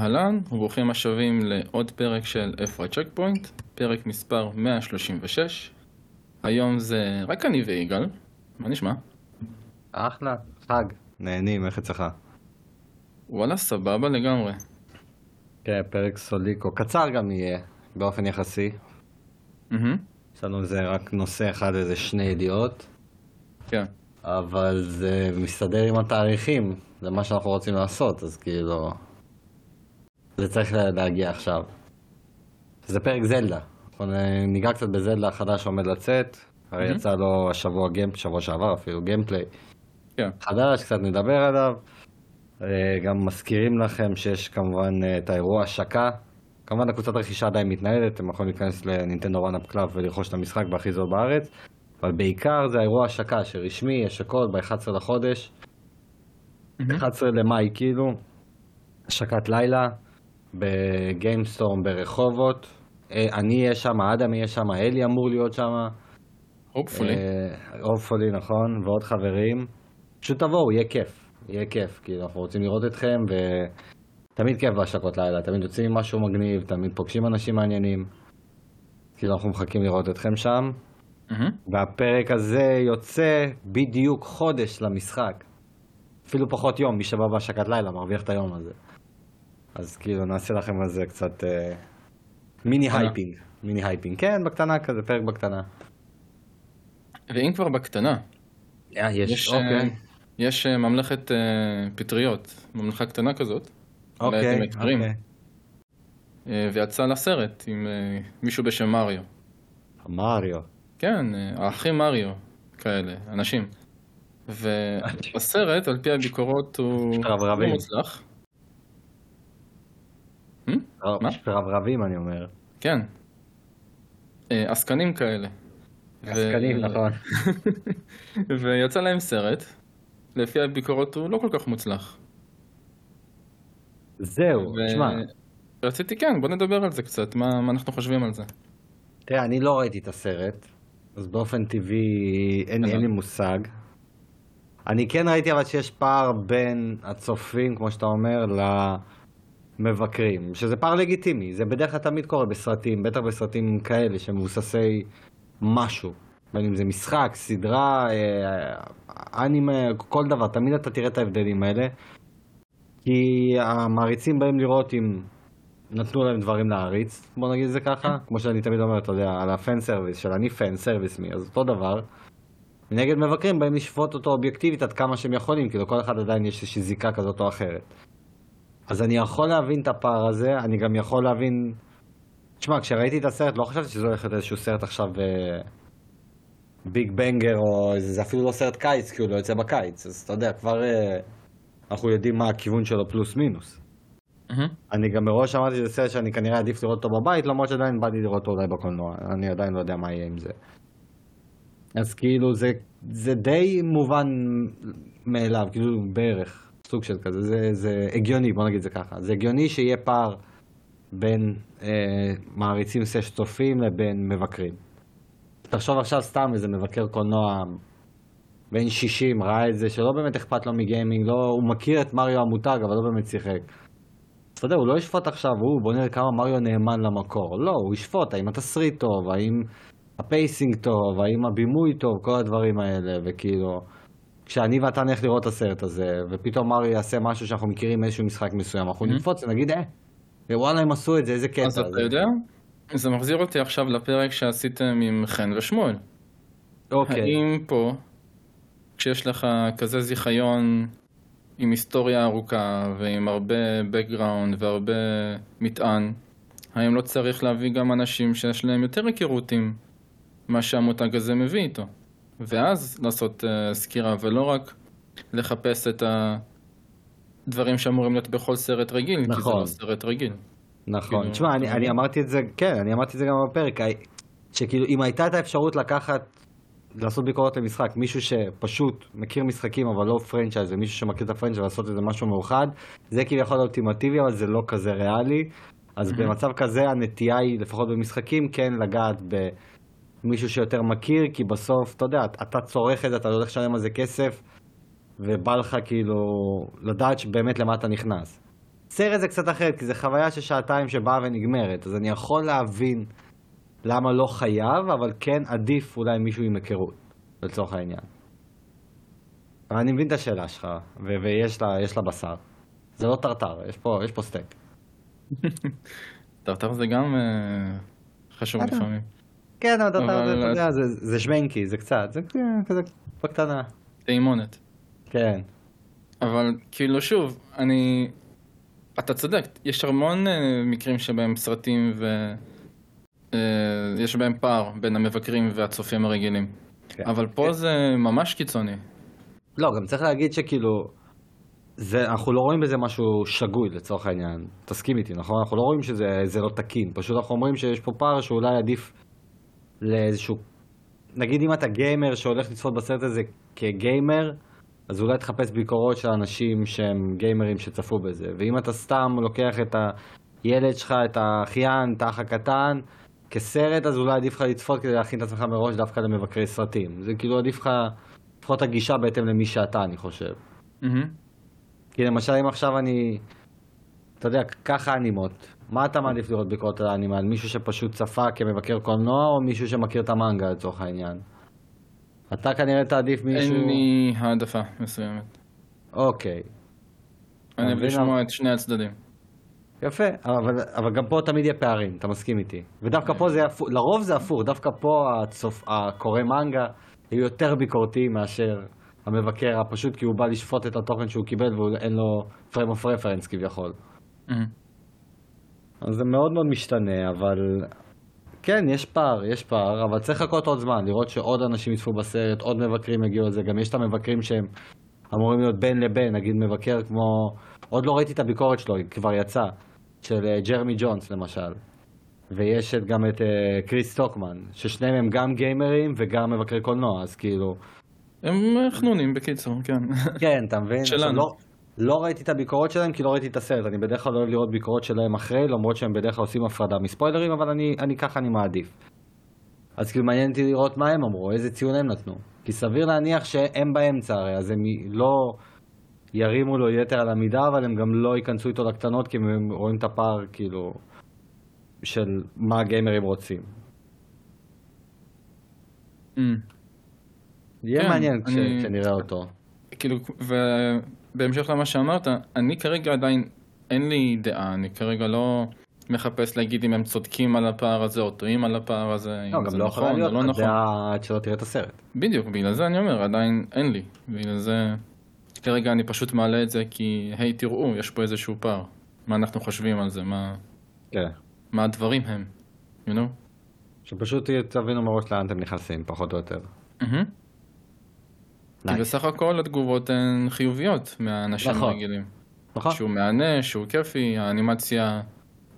אהלן, וברוכים השבים לעוד פרק של איפה הצ'ק פוינט, פרק מספר 136. היום זה רק אני ויגאל, מה נשמע? אחלה, חג. נהנים, איך אצלך? וואלה, סבבה לגמרי. כן, פרק סוליקו. קצר גם יהיה, באופן יחסי. יש לנו איזה רק נושא אחד, איזה שני ידיעות, כן. אבל זה מסתדר עם התאריכים, זה מה שאנחנו רוצים לעשות, אז כאילו... זה צריך להגיע עכשיו. זה פרק זלדה. אנחנו ניגע קצת בזלדה החדש שעומד לצאת. הרי. יצא לו השבוע gamep, שבוע שעבר אפילו, gameplay. כן. חדש, קצת נדבר עליו. אה, גם מזכירים לכם שיש כמובן אה, את האירוע השקה. כמובן הקבוצת רכישה עדיין מתנהלת, אתם יכולים להיכנס לנינטנדו 1UP Club ולרכוש את המשחק בהכי זול בארץ. אבל בעיקר זה האירוע השקה שרשמי, יש הכל ב-11 לחודש, מהמם. 11 למאי כאילו, השקת לילה, בגיימסטורם ברחובות. אה, אני אהיה שם, אדם יהיה שם, אלי אמור להיות שם. hopefully. הופפולי, נכון, ועוד חברים. פשוט תבואו, יהיה כיף. יהיה כיף, כאילו, אנחנו רוצים לראות אתכם, ותמיד כיף בהשקות לילה, תמיד יוצאים עם משהו מגניב, תמיד פוגשים אנשים מעניינים. כאילו, אנחנו מחכים לראות אתכם שם. מהמם. והפרק הזה יוצא בדיוק חודש למשחק. אפילו פחות יום, מי שבא בהשקת לילה מרוויח את היום הזה. אז כאילו, נעשה לכם על זה קצת אה, מיני. hyping. מיני hyping, כן, בקטנה כזה, פרק בקטנה. ואם כבר בקטנה, אה, יש, יש, אוקיי. אה, יש אה, ממלכת אה, פטריות, ממלכה קטנה כזאת, אוקיי, אוקיי. אה, ויצא לסרט עם אה, מישהו בשם מריו. מריו. כן, אה, האחים מריו, כאלה, אנשים. והסרט, על פי הביקורות, הוא. לא מוצלח. Hmm? מה? רברבים אני אומר. כן. אה, עסקנים כאלה. עסקנים, נכון. ויצא להם סרט, לפי הביקורות הוא לא כל כך מוצלח. זהו, תשמע, רציתי, כן, בוא נדבר על זה קצת, מה, מה אנחנו חושבים על זה. תראה, אני לא ראיתי את הסרט, אז באופן טבעי אין, אין לי מושג. אני כן ראיתי אבל שיש פער בין הצופים, כמו שאתה אומר, למבקרים, שזה פער לגיטימי, זה בדרך כלל תמיד קורה בסרטים, בטח בסרטים כאלה שמבוססי משהו, בין אם זה משחק, סדרה, אה, אנימה, כל דבר, תמיד אתה תראה את ההבדלים האלה, כי המעריצים באים לראות אם נתנו להם דברים להריץ, בוא נגיד את זה ככה, כמו שאני תמיד אומר, אתה יודע, על ה fan service, של אני fan service me, אז אותו דבר. מנגד מבקרים באים לשפוט אותו אובייקטיבית עד כמה שהם יכולים, כאילו כל אחד עדיין יש איזושהי זיקה כזאת או אחרת. אז אני יכול להבין את הפער הזה, אני גם יכול להבין... תשמע, כשראיתי את הסרט לא חשבתי שזה הולך להיות איזשהו סרט עכשיו אה, ביג בנגר, או זה, אפילו לא סרט קיץ, כי הוא לא יוצא בקיץ, אז אתה יודע, כבר אה, אנחנו יודעים מה הכיוון שלו פלוס מינוס. אני גם מראש אמרתי שזה סרט שאני כנראה עדיף לראות אותו בבית, למרות שעדיין בא לי לראות אותו אולי בקולנוע, אני עדיין לא יודע מה יהיה עם זה. אז כאילו זה, זה די מובן מאליו, כאילו בערך, סוג של כזה, זה, זה הגיוני, בוא נגיד זה ככה, זה הגיוני שיהיה פער בין אה, מעריצים סש צופים לבין מבקרים. תחשוב עכשיו סתם איזה מבקר קולנוע בן 60, ראה את זה, שלא באמת אכפת לו מ gaming, לא, הוא מכיר את מריו המותג, אבל לא באמת שיחק. אתה יודע, הוא לא ישפוט עכשיו, הוא, בוא נראה כמה מריו נאמן למקור. לא, הוא ישפוט האם התסריט טוב, האם ה pacing טוב, האם הבימוי טוב, כל הדברים האלה, וכאילו... כשאני ואתה נלך לראות את הסרט הזה, ופתאום מריו יעשה משהו שאנחנו מכירים מאיזשהו משחק מסוים, אנחנו. נקפוץ ונגיד, אה, וואלה, הם עשו את זה, איזה קטע. אז אתה זה." יודע, זה מחזיר אותי עכשיו לפרק שעשיתם עם חן ושמואל. אוקיי. האם פה, כשיש לך כזה זיכיון עם היסטוריה ארוכה ועם הרבה background והרבה מטען, האם לא צריך להביא גם אנשים שיש להם יותר היכרות עם מה שהמותג הזה מביא איתו? ואז לעשות uh, סקירה, ולא רק לחפש את הדברים שאמורים להיות בכל סרט רגיל, כי זה נכון. לא סרט רגיל. נכון. כאילו, תשמע, אני, אתה אני מבין? אמרתי את זה, כן, אני אמרתי את זה גם בפרק, שכאילו, אם הייתה את האפשרות לקחת, לעשות ביקורת למשחק, מישהו שפשוט מכיר משחקים אבל לא franchise, ומישהו שמכיר את ה franchise ולעשות איזה משהו מאוחד, זה כביכול אולטימטיבי, אבל זה לא כזה ריאלי. אז במצב כזה הנטייה היא, לפחות במשחקים, כן לגעת במישהו שיותר מכיר, כי בסוף, אתה יודע, אתה צורך את זה, אתה לא הולך לשלם על זה כסף, ובא לך כאילו לדעת שבאמת למה אתה נכנס. סרט זה קצת אחרת, כי זה חוויה של שעתיים שבאה ונגמרת, אז אני יכול להבין למה לא חייב, אבל כן עדיף אולי מישהו עם היכרות, לצורך העניין. אבל אני מבין את השאלה שלך, ו- ויש לה, יש לה בשר. זה לא טרטר, יש פה, יש פה סטייק. טרטר זה גם אה, חשוב. לפעמים. כן, אבל אתה יודע, זה, שמנקי, זה קצת, זה כזה בקטנה. טעימונת. כן. אבל כאילו שוב, אני... אתה צודק, יש המון אה, מקרים שבהם סרטים ו... אה, יש בהם פער בין המבקרים והצופים הרגילים. כן. אבל פה זה ממש קיצוני. לא, גם צריך להגיד שכאילו, זה, אנחנו לא רואים בזה משהו שגוי לצורך העניין. תסכים איתי, נכון? אנחנו לא רואים שזה זה לא תקין. פשוט אנחנו אומרים שיש פה פער שאולי עדיף לאיזשהו... נגיד אם אתה גיימר שהולך לצפות בסרט הזה כגיימר, אז אולי תחפש ביקורות של אנשים שהם גיימרים שצפו בזה. ואם אתה סתם לוקח את הילד שלך, את האחיין, את האח הקטן, כסרט, אז אולי עדיף לך לצפות כדי להכין את עצמך מראש דווקא למבקרי סרטים. זה כאילו עדיף לך לפחות הגישה בהתאם למי שאתה, אני חושב. מהמם. כי למשל אם עכשיו אני, אתה יודע, ככה אנימות, מה אתה מעדיף לראות ביקורת על האנימה? על מישהו שפשוט צפה כמבקר קולנוע, או מישהו שמכיר את המנגה לצורך העניין? אתה כנראה תעדיף מישהו... אין לי העדפה מסוימת. אוקיי, אני אוהב לשמוע את שני הצדדים. יפה, אבל, אבל גם פה תמיד יהיה פערים, אתה מסכים איתי. ודווקא פה זה הפוך, לרוב זה הפוך, דווקא פה הצופ... הקורא מנגה יהיו יותר ביקורתיים מאשר המבקר, פשוט כי הוא בא לשפוט את התוכן שהוא קיבל ואין לו frame of reference כביכול. מהמם. אז זה מאוד מאוד משתנה, אבל כן, יש פער, יש פער, אבל צריך לחכות עוד זמן, לראות שעוד אנשים יצפו בסרט, עוד מבקרים יגיעו לזה, גם יש את המבקרים שהם אמורים להיות בין לבין, נגיד מבקר כמו, עוד לא ראיתי את הביקורת שלו, היא כבר יצאה, של אה, ג'רמי ג'ונס למשל. ויש את- גם את אה, קריס טוקמן, ששניהם הם גם גיימרים וגם מבקרי קולנוע, אז כאילו... הם חנונים בקיצור, כן. כן, אתה מבין? שלנו. לא, לא ראיתי את הביקורות שלהם כי לא ראיתי את הסרט, אני בדרך כלל לא אוהב לראות ביקורות שלהם אחרי, למרות שהם בדרך כלל עושים הפרדה מספוילרים, אבל אני, אני ככה אני מעדיף. אז כאילו מעניין אותי לראות מה הם אמרו, איזה ציון הם נתנו. כי סביר להניח שהם באמצע הרי, אז הם לא ירימו לו יתר על המידה, אבל הם גם לא ייכנסו איתו לקטנות, כי הם רואים את הפער, כאילו, של מה הגיימרים רוצים. אמ. יהיה כן, מעניין אני- כשנראה אותו. כאילו, ובהמשך למה שאמרת, אני כרגע עדיין, אין לי דעה, אני כרגע לא מחפש להגיד אם הם צודקים על הפער הזה או טועים על הפער הזה, לא, אם גם זה לא יכולה נכון להיות או לא נכון. דעה עד שלא תראה את הסרט. בדיוק, בגלל זה אני אומר, עדיין אין לי. בגלל זה, כרגע אני פשוט מעלה את זה כי, היי, תראו, יש פה איזשהו פער. מה אנחנו חושבים על זה, מה, כן. מה הדברים הם, you know? שפשוט תבינו מראש לאן אתם נכנסים, פחות או יותר. מהמם. כי. בסך הכל התגובות הן חיוביות מהאנשים נכון. הרגילים. נכון? שהוא מהנה, שהוא כיפי, האנימציה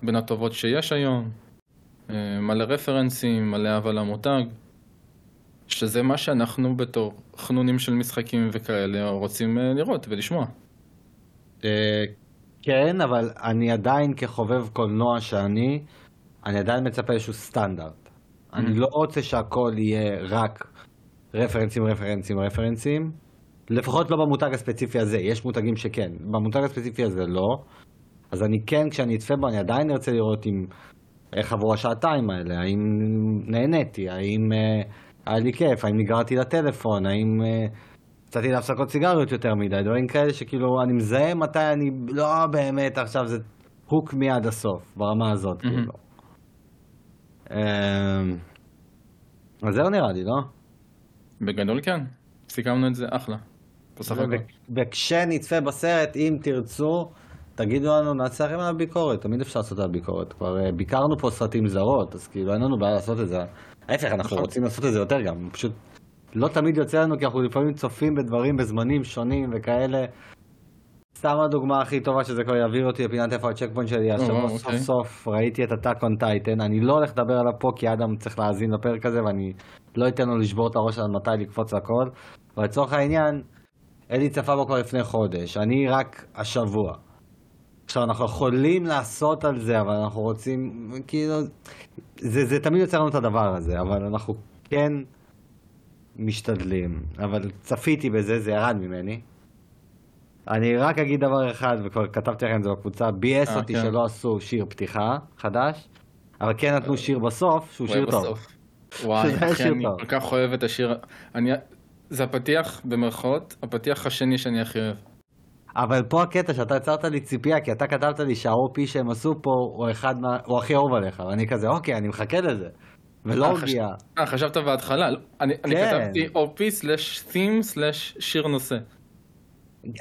בין הטובות שיש היום, אה, מלא רפרנסים, מלא אהבה למותג, שזה מה שאנחנו בתור חנונים של משחקים וכאלה רוצים אה, לראות ולשמוע. אה, כן, אבל אני עדיין כחובב קולנוע שאני, אני עדיין מצפה איזשהו סטנדרט. אני לא רוצה שהכל יהיה רק רפרנסים, רפרנסים, רפרנסים. לפחות לא במותג הספציפי הזה, יש מותגים שכן. במותג הספציפי הזה לא. אז אני כן, כשאני אצפה בו, אני עדיין ארצה לראות אם... איך עברו השעתיים האלה, האם נהניתי, האם אה, היה לי כיף, האם נגררתי לטלפון, האם אה, יצאתי להפסקות סיגריות יותר מדי, דברים כאלה שכאילו אני מזהה מתי אני לא באמת עכשיו זה הוק מי עד הסוף, ברמה הזאת מהמם. כאילו. אמ, אז זהו נראה לי, לא? בגדול כן, סיכמנו את זה אחלה. בסך הכל. ו- וכשנצפה בסרט, אם תרצו, תגידו לנו, נעשה לכם עליו ביקורת, תמיד אפשר לעשות עליו ביקורת. כבר אה, ביקרנו פה סרטים סדרות, אז כאילו אין לנו בעיה לעשות את זה. ההפך, אנחנו נכון. רוצים לעשות את זה יותר גם, פשוט לא תמיד יוצא לנו, כי אנחנו לפעמים צופים בדברים בזמנים שונים וכאלה. סתם הדוגמה הכי טובה שזה כבר יעביר אותי לפינת איפה ה checkpoint שלי, וואו, סוף אוקיי. סוף ראיתי את Attack on Titan, אני לא הולך לדבר עליו פה כי אדם צריך להאזין לפרק הזה ואני לא אתן לו לשבור את הראש על מתי לקפוץ הכל, אבל לצורך העניין, אלי צפה בו כבר לפני חודש, אני רק השבוע. עכשיו אנחנו יכולים לעשות על זה, אבל אנחנו רוצים, כאילו, זה, זה תמיד יוצא לנו את הדבר הזה, אבל אנחנו כן משתדלים, אבל צפיתי בזה, זה ירד ממני. אני רק אגיד דבר אחד, וכבר כתבתי לכם את זה בקבוצה, ביאס אה, אותי כן. שלא עשו שיר פתיחה חדש, אבל כן נתנו שיר בסוף, שהוא שיר טוב. בסוף. וואי, אחי, אני טוב. כל כך אוהב את השיר. אני... זה הפתיח, במרכאות, הפתיח השני שאני הכי אוהב. אבל פה הקטע שאתה יצרת לי ציפייה, כי אתה כתבת לי שה-OP שהם עשו פה הוא אחד מה... הוא הכי אהוב עליך, ואני כזה, אוקיי, אני מחכה לזה. ולא אה, הגיע. אה, חשבת בהתחלה. לא, אני כן. כתבתי OP slash theme slash שיר נושא.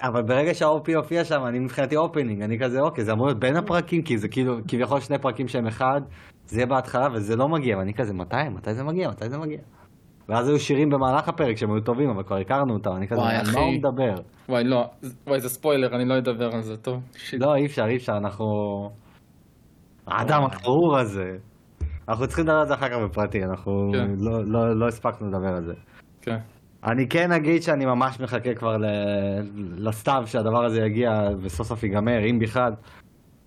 אבל ברגע שה-OP הופיע שם, אני מבחינתי opening, אני כזה, אוקיי, זה אמור להיות בין הפרקים, כי זה כאילו, כביכול שני פרקים שהם אחד, זה יהיה בהתחלה, וזה לא מגיע, ואני כזה, מתי? מתי זה מגיע? מתי זה מגיע? ואז היו שירים במהלך הפרק שהם היו טובים, אבל כבר הכרנו אותם, אני כזה, וואי, על. מה הוא מדבר? וואי, לא, וואי, זה ספוילר, אני לא אדבר על זה, טוב. שיט. לא, אי אפשר, אי אפשר, אנחנו... האדם הארור הזה. אנחנו צריכים לדבר על זה אחר כך בפרטי, אנחנו כן. לא, לא, לא הספקנו לדבר על זה. כן. אני כן אגיד שאני ממש מחכה כבר ל- לסתיו שהדבר הזה יגיע וסוף סוף ייגמר, אם בכלל.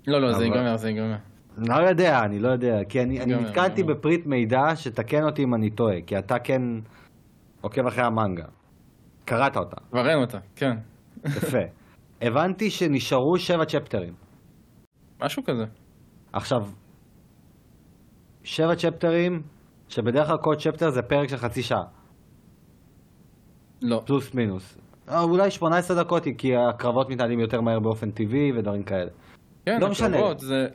לא, לא, זה אבל- ייגמר, זה ייגמר. לא יודע, אני לא יודע, כי אני, אני נתקלתי בפריט מידע שתקן אותי אם אני טועה, כי אתה כן עוקב אחרי המנגה. קראת אותה, כבר אין אותה, כן. יפה. הבנתי שנשארו שבע צ'פטרים. משהו כזה. עכשיו, שבע צ'פטרים, שבדרך כלל כל צ'פטר זה פרק של חצי שעה, לא. פלוס מינוס. אה, אולי 18 דקות, כי הקרבות מתנהלים יותר מהר באופן טבעי ודברים כאלה. כן, לא משנה. זה...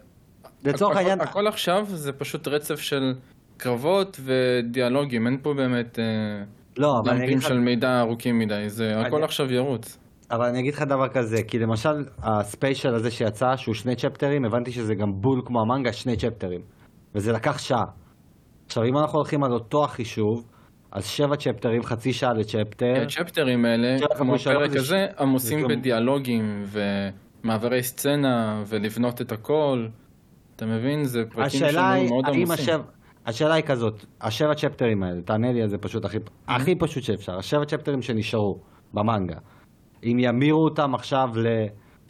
לצורך הכל- העניין, הכל עכשיו זה פשוט רצף של קרבות ודיאלוגים, אין פה באמת אה, לא, אבל אני אגיד לך של מידע ארוכים מדי, זה הכל אני- עכשיו ירוץ. אבל אני אגיד לך דבר כזה, כי למשל הספיישל הזה שיצא, שהוא שני צ'פטרים, הבנתי שזה גם בול כמו המנגה, שני צ'פטרים. וזה לקח שעה. עכשיו, אם אנחנו הולכים על אותו החישוב, אז שבע צ'פטרים, חצי שעה לצ'פטר. הצ'פטרים האלה, שלך כמו הפרק הזה, עמוסים בדיאלוגים ומעברי סצנה ולבנות את הכל. אתה מבין? זה פרקים היא, מאוד עמוסים. השאלה היא כזאת, השבע צ'פטרים האלה, תענה לי על זה פשוט הכי, הכי פשוט שאפשר, השבע צ'פטרים שנשארו במנגה, אם ימירו אותם עכשיו ל...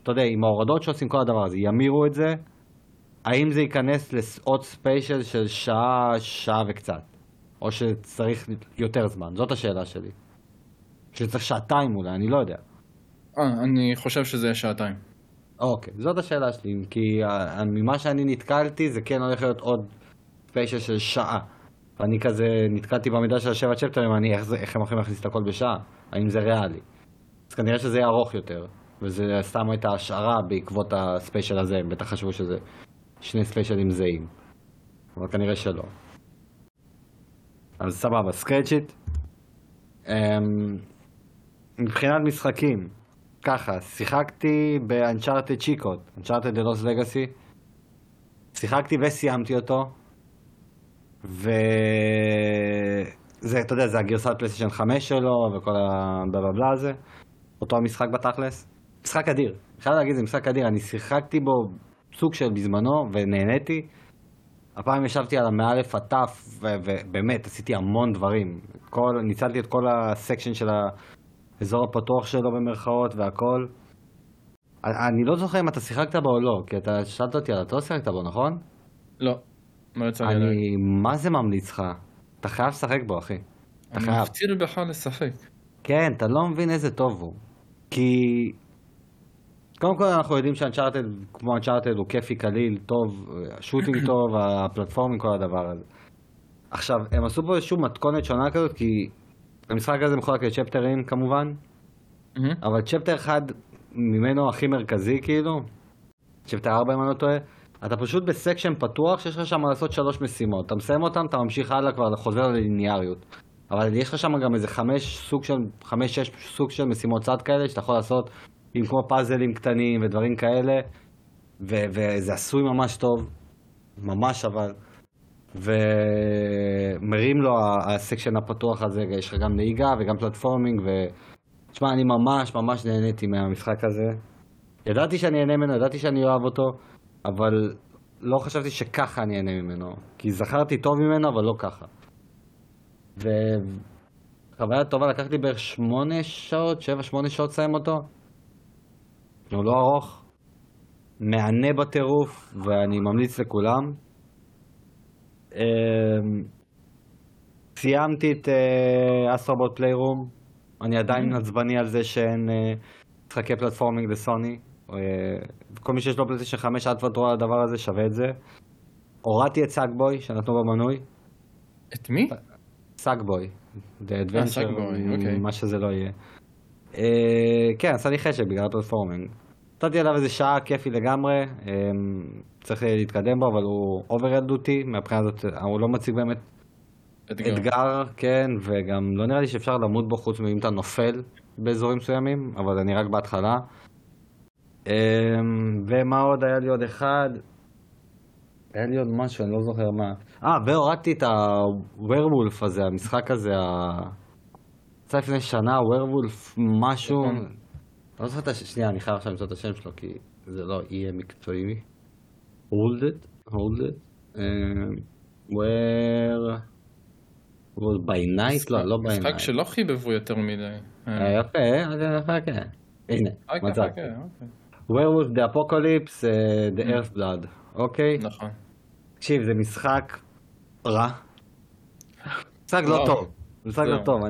אתה יודע, עם ההורדות שעושים כל הדבר הזה, ימירו את זה, האם זה ייכנס לעוד ספיישל של שעה, שעה וקצת? או שצריך יותר זמן? זאת השאלה שלי. שצריך שעתיים אולי, אני לא יודע. אה, אני חושב שזה יהיה שעתיים. אוקיי, זאת השאלה שלי, כי אה, ממה שאני נתקלתי זה כן הולך להיות עוד ספיישל של שעה. ואני כזה נתקלתי במידע של השבע צ'פטרים, אני איך, זה, איך הם הולכים להכניס את הכל בשעה? האם זה ריאלי? אז כנראה שזה יהיה ארוך יותר, וזה סתם הייתה השערה בעקבות הספיישל הזה, הם בטח חשבו שזה שני ספיישלים זהים. אבל כנראה שלא. אז סבבה, scratch it. אמ, מבחינת משחקים, ככה, שיחקתי ב Uncharted צ'יקות, Uncharted The Lost Legacy. שיחקתי וסיימתי אותו. וזה, אתה יודע, זה הגרסת פלייסטיישן 5 שלו וכל הבלה בלה הזה. אותו המשחק בתכלס. משחק אדיר. חייב להגיד, זה משחק אדיר. אני שיחקתי בו סוג של בזמנו ונהניתי. הפעם ישבתי על המאלף עטף, ו- ובאמת עשיתי המון דברים. כל, ניצלתי את כל הסקשן של האזור הפתוח שלו במרכאות והכל. אני לא זוכר אם אתה שיחקת בו או לא, כי אתה שאלת אותי, אתה לא שיחקת בו, נכון? לא. לא יצא לי. אני מה זה ממליץ לך? אתה חייב לשחק בו, אחי. אתה אני חייב. מפציר בך לשחק. כן, אתה לא מבין איזה טוב הוא. כי... קודם כל אנחנו יודעים שאנצ'ארטד, כמו אנצ'ארטד, הוא כיפי, קליל, טוב, שוטינג טוב, הפלטפורמים, כל הדבר הזה. עכשיו, הם עשו פה איזושהי מתכונת שונה כזאת, כי המשחק הזה מחולק לצ'פטרים כמובן, מהמם. אבל צ'פטר אחד ממנו הכי מרכזי כאילו, צ'פטר 4 אם אני לא טועה, אתה פשוט בסקשן פתוח שיש לך שם לעשות שלוש משימות. אתה מסיים אותם, אתה ממשיך הלאה כבר, חוזר לליניאריות. אבל יש לך שם גם איזה חמש סוג של, חמש, שש סוג של משימות צד כאלה שאתה יכול לעשות כמו פאזלים קטנים ודברים כאלה, ו- וזה עשוי ממש טוב, ממש אבל. ומרים לו הסקשן הפתוח הזה, יש לך גם נהיגה וגם פלטפורמינג, ו... תשמע, אני ממש ממש נהניתי מהמשחק הזה. ידעתי שאני אהנה ממנו, ידעתי שאני אוהב אותו, אבל לא חשבתי שככה אני אהנה ממנו. כי זכרתי טוב ממנו, אבל לא ככה. וחוויה טובה, לקח לי בערך שמונה שעות, שבע, שמונה שעות לסיים אותו. הוא לא ארוך, מהנה בטירוף, ואני ממליץ לכולם. אמ, סיימתי את Astro Bot Playroom, אני עדיין עצבני על זה שאין אה, משחקי platforming לסוני. אה, כל מי שיש לו פלייסטיישן 5 אל תוותרו על הדבר הזה שווה את זה. הורדתי את Sackboy שנתנו במנוי. את מי? Sackboy. The Adventure, Sackboy, אוקיי. מה שזה לא יהיה. אה, כן, עשה לי חשק בגלל ה platforming. נתתי עליו איזה שעה כיפי לגמרי, אה, צריך להתקדם בו, אבל הוא over ילדותי, מהבחינה הזאת הוא לא מציג באמת אתגר. אתגר, כן, וגם לא נראה לי שאפשר למות בו חוץ מאם אתה נופל באזורים מסוימים, אבל אני רק בהתחלה. אמ, ומה עוד? היה לי עוד אחד. היה לי עוד משהו, אני לא זוכר מה. אה, והורדתי את הווירבולף הזה, המשחק הזה, ה... יצא לפני שנה, ווירבולף משהו. אני לא זוכר את השם, שנייה, אני חייב עכשיו למצוא את השם שלו, כי זה לא יהיה מקצועי. hold it, hold it. אמ, where... was by night? לא, לא by night. משחק שלא חיבבו יותר מדי. אה, יפה, אה, יפה, כן. הנה, מצאתי. אוקיי. Werewolf the Apocalypse, אה, The Earthblood, אוקיי? נכון. תקשיב, זה משחק רע. משחק לא. טוב. משחק לא. טוב.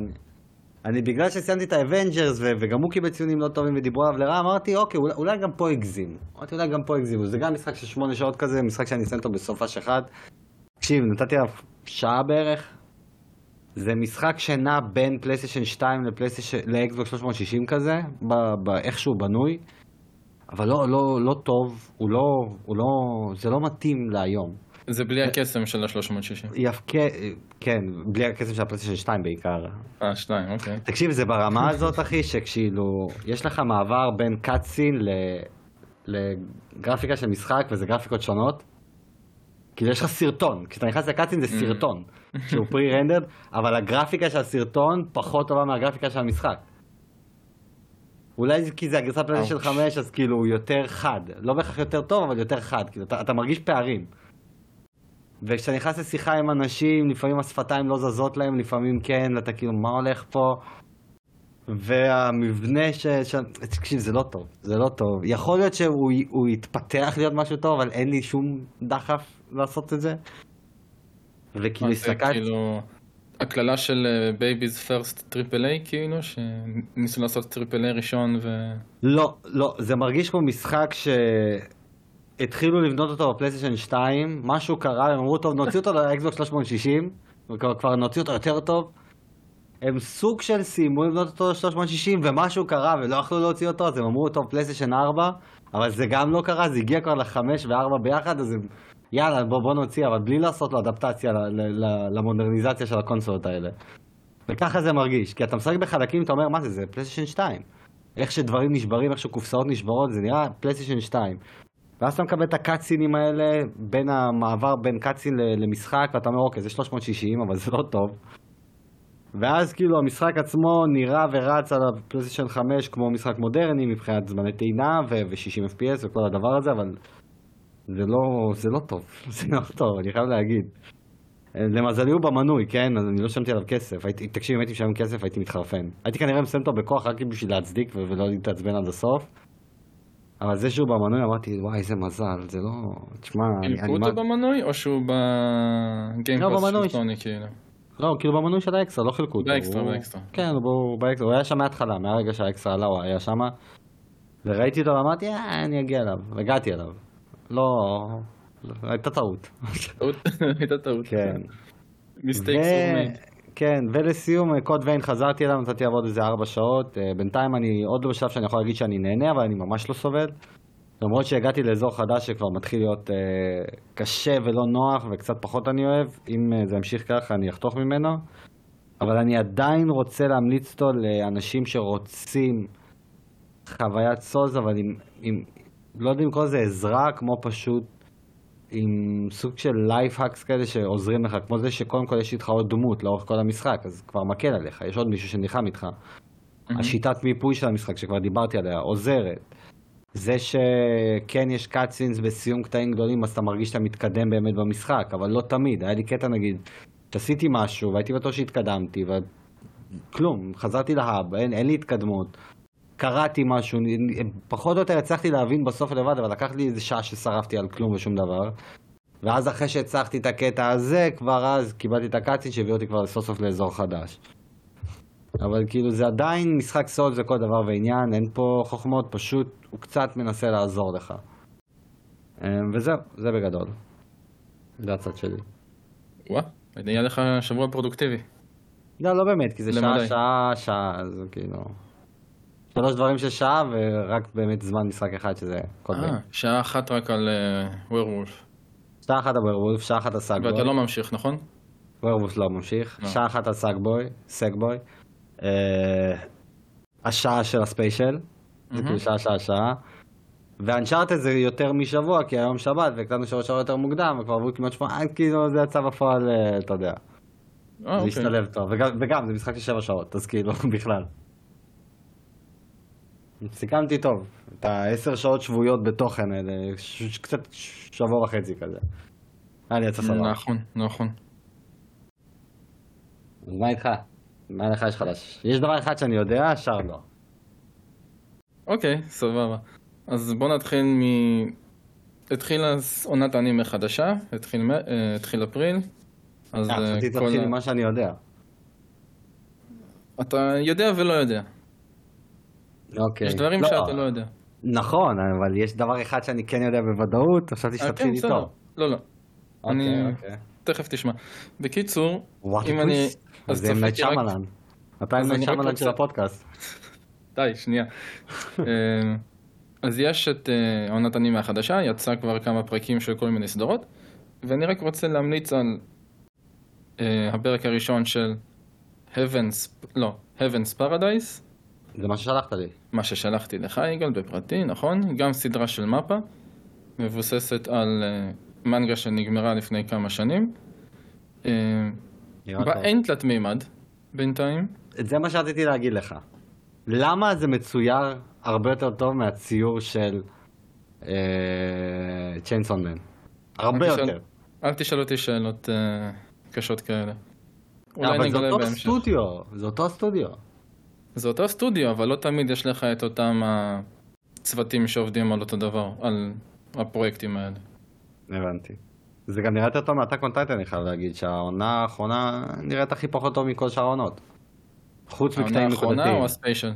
אני- בגלל שסיימתי את האבנג'רס וגם הוא קיבל ציונים לא טובים ודיברו עליו לרע, אמרתי אוקיי, אולי- אולי גם פה הגזימו. אמרתי אולי גם פה הגזימו. זה גם משחק של שמונה שעות כזה, משחק שאני אסיים אותו בסופש אחד. תקשיב, נתתי עליו שעה בערך. זה משחק שנע בין פלייסטיישן 2 לפלייסטיישן, לאקסבוק 360 כזה, באיך בנוי. אבל לא, לא, לא טוב, הוא לא, הוא לא, זה לא מתאים להיום. זה בלי הקסם של ה-360. יפקה, כן, בלי הכסף של הפלייסטיישן 2 בעיקר. אה, שתיים, אוקיי. תקשיב, זה ברמה הזאת, אחי, שכאילו, יש לך מעבר בין קאטסין ל... לגרפיקה של משחק, וזה גרפיקות שונות. כאילו, יש לך סרטון, כשאתה נכנס ל cutscene זה סרטון, שהוא pre-rendered, אבל הגרפיקה של הסרטון פחות טובה מהגרפיקה של המשחק. אולי כי זה הגרסת פלייסטיישן 5, אז כאילו הוא יותר חד. לא בהכרח יותר טוב, אבל יותר חד. כאילו, אתה, אתה מרגיש פערים. וכשאתה נכנס לשיחה עם אנשים, לפעמים השפתיים לא זזות להם, לפעמים כן, אתה כאילו, מה הולך פה? והמבנה ש... ש... תקשיב, זה לא טוב, זה לא טוב. יכול להיות שהוא הוא יתפתח להיות משהו טוב, אבל אין לי שום דחף לעשות את זה. וכאילו הסתכלתי... כאילו הקללה של baby's first triple A כאילו שניסו לעשות triple A ראשון ו... לא, לא, זה מרגיש כמו משחק שהתחילו לבנות אותו בפלייסטיישן 2, משהו קרה, הם אמרו, טוב, נוציא אותו לאקסבוקס 360, וכבר כבר נוציא אותו יותר טוב. הם סוג של סיימו לבנות אותו ל-360, ומשהו קרה ולא יכלו להוציא אותו, אז הם אמרו, טוב, פלייסטיישן 4, אבל זה גם לא קרה, זה הגיע כבר ל-5 ו-4 ביחד, אז הם, יאללה, בוא, בוא נוציא, אבל בלי לעשות לו אדפטציה למודרניזציה של הקונסולות האלה. וככה זה מרגיש, כי אתה משחק בחלקים, אתה אומר, מה זה, זה פלייסטיישן 2. איך שדברים נשברים, איך שקופסאות נשברות, זה נראה פלייסטיישן 2. ואז אתה מקבל את ה cutsceneים האלה, בין המעבר בין cutscene למשחק, ואתה אומר, אוקיי, זה 360, אבל זה לא טוב. ואז כאילו המשחק עצמו נראה ורץ על הפלייסטיישן 5 כמו משחק מודרני מבחינת זמני טעינה ו- ו-60 FPS וכל הדבר הזה, אבל זה לא, זה לא טוב, זה לא טוב, אני חייב להגיד. למזלי הוא במנוי, כן? אז אני לא שמתי עליו כסף. תקשיב, אם הייתי משלם כסף הייתי מתחרפן. הייתי כנראה מסיים אותו בכוח רק בשביל להצדיק ולא להתעצבן עד הסוף. אבל זה שהוא במנוי אמרתי, וואי, איזה מזל, זה לא... תשמע, אני... חילקו אותו במנוי או שהוא לא, בגיימפאס במנוי. של סוני כאילו? לא, כאילו במנוי של האקסטרה, לא חילקו אותו. באקסטרה, באקסטרה. כן, הוא באקסטרה, הוא היה שם מההתחלה, מהרגע שהאקסטרה עלה הוא היה שם. וראיתי אותו ואמרתי, אה, אני אגיע אליו. והגעתי אליו. לא... לא, הייתה טעות. הייתה טעות. כן. מיסטייקס ו- כן, ולסיום, קוד ויין חזרתי אליו, נתתי לעבוד איזה ארבע שעות. אה, בינתיים אני עוד לא בשלב שאני יכול להגיד שאני נהנה, אבל אני ממש לא סובל. למרות שהגעתי לאזור חדש שכבר מתחיל להיות אה, קשה ולא נוח וקצת פחות אני אוהב, אם אה, זה ימשיך ככה אני אחתוך ממנו. אבל אני עדיין רוצה להמליץ אותו לאנשים שרוצים חוויית סולס, אבל עם, עם לא יודע אם לקרוא לזה עזרה, כמו פשוט עם סוג של life hacks כאלה שעוזרים לך, כמו זה שקודם כל יש איתך עוד דמות לאורך כל המשחק, אז כבר מקל עליך, יש עוד מישהו שנלחם איתך. השיטת מיפוי של המשחק שכבר דיברתי עליה עוזרת. זה שכן יש cutscenes בסיום קטעים גדולים אז אתה מרגיש שאתה מתקדם באמת במשחק, אבל לא תמיד. היה לי קטע נגיד, שעשיתי משהו והייתי בטוח שהתקדמתי וכלום, חזרתי ל hub, אין, אין לי התקדמות. קראתי משהו, פחות או יותר הצלחתי להבין בסוף לבד, אבל לקח לי איזה שעה ששרפתי על כלום ושום דבר. ואז אחרי שהצלחתי את הקטע הזה, כבר אז קיבלתי את הקאצין שהביא אותי כבר סוף סוף לאזור חדש. אבל כאילו זה עדיין משחק סולס לכל דבר ועניין, אין פה חוכמות, פשוט הוא קצת מנסה לעזור לך. אה, וזהו, זה בגדול. זה הצד שלי. וואה, נהיה לך שבוע פרודוקטיבי. לא, לא באמת, כי זה שעה. שעה, שעה, אז כאילו... שלוש דברים של שעה, ורק באמת זמן משחק אחד שזה קודמים. אה, שעה אחת רק על ווירולף. שעה אחת על ווירולף, שעה אחת על סאגבוי. ואתה לא ממשיך, נכון? ווירולף לא ממשיך. לא. שעה אחת על סאגבוי, סאגבוי. אה, השעה של הספיישל. זה כאילו שעה, שעה, שעה. ואנצ'ארטד זה יותר משבוע, כי היום שבת, והקלטנו שלוש שעות יותר מוקדם, וכבר עברו כמעט שבועיים, כאילו זה יצא בפועל, אה, אתה יודע. אה, זה אוקיי. השתלב טוב, וגם זה משחק של שבע שעות, אז כאילו, בכלל. סיכמתי טוב, את העשר שעות שבועיות בתוכן האלה, ש- קצת שבוע וחצי כזה. היה לי יצא סבבה. נכון, נכון. אז מה איתך? מה לך יש חדש? יש דבר אחד שאני יודע, השאר לא. אוקיי, סבבה. אז בוא נתחיל מ... התחילה עונת האנימה חדשה, התחיל, מ- אה, התחיל אפריל. אז אה, אה, חשבתי כל תתחיל ה- עם מה שאני יודע. אתה יודע ולא יודע. אוקיי. יש דברים שאתה לא יודע. נכון, אבל יש דבר אחד שאני כן יודע בוודאות, חשבתי שתתחיל. איתו. לא, לא. אני- אוקיי, אוקיי. תכף תשמע. בקיצור, וואט אם אני... אז זה רק... שמלן. אתה עם רק שמלן של הפודקאסט. די, שנייה. אה, אז יש את אה, עונת הנימה החדשה, יצא כבר כמה פרקים של כל מיני סדרות, ואני רק רוצה להמליץ על אה, הפרק הראשון של Heaven's, לא, Heaven's Paradise, זה מה ששלחת לי. מה ששלחתי לך יגאל בפרטי, נכון? גם סדרה של מפה, מבוססת על אה, מנגה שנגמרה לפני כמה שנים. אה, בה טוב. אין תלת מימד בינתיים. זה מה שרציתי להגיד לך. למה זה מצויר הרבה יותר טוב מהציור של צ'יינסון מן? הרבה יותר. אל תשאל אותי שאלות אה, קשות כאלה. אולי אבל זה נגלה אותו בהמשך. סטודיו, זה אותו סטודיו. זה אותו סטודיו, אבל לא תמיד יש לך את אותם הצוותים שעובדים על אותו דבר, על הפרויקטים האלה. הבנתי. זה גם נראה יותר טוב מ Attack on Titan, אני חייב להגיד, שהעונה האחרונה נראית הכי פחות טוב מכל שאר העונות. חוץ העונה מקטעים האחרונה נקודתיים. או ה special?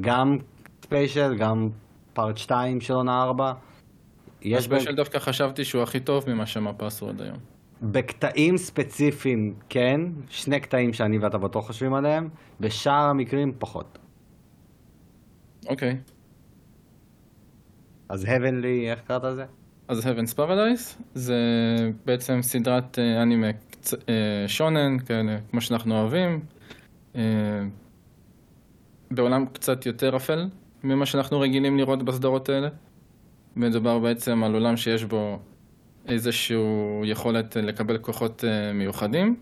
גם special, גם part 2 של עונה 4. יש בהם, הספיישל דווקא חשבתי שהוא הכי טוב ממה שמפה עשו עד היום. בקטעים ספציפיים כן, שני קטעים שאני ואתה בטוח חושבים עליהם, בשאר המקרים פחות. אוקיי. אז heavenly, איך קראת לזה? אז Heaven's Paradise זה בעצם סדרת אה, אנימה אה, שונן, כאלה, כמו שאנחנו אוהבים. אה, בעולם קצת יותר אפל ממה שאנחנו רגילים לראות בסדרות האלה. מדובר בעצם על עולם שיש בו איזושהי יכולת אה, לקבל כוחות אה, מיוחדים.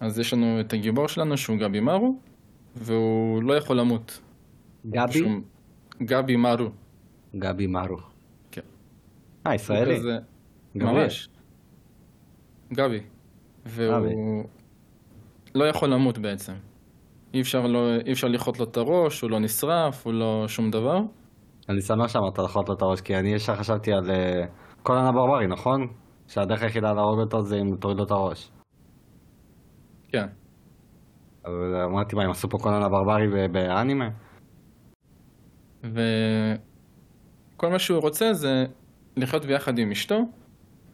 אז יש לנו את הגיבור שלנו שהוא גבי מארו, והוא לא יכול למות. גבי? שהוא- גבי מארו. גבי מארו. כן. אה, ישראלי. כזה-. ממש. גבי. והוא לא יכול למות בעצם. אי אפשר, לא, אי אפשר לכרות לו את הראש, הוא לא נשרף, הוא לא שום דבר. אני שמח שאמרת לחוט לו את הראש, כי אני ישר חשבתי על אה, קולן הברברי, נכון? שהדרך היחידה להרוג אותו זה אם תוריד לו את הראש. כן. אבל אמרתי, מה, הם עשו פה קולן הברברי באנימה? וכל מה שהוא רוצה זה לחיות ביחד עם אשתו,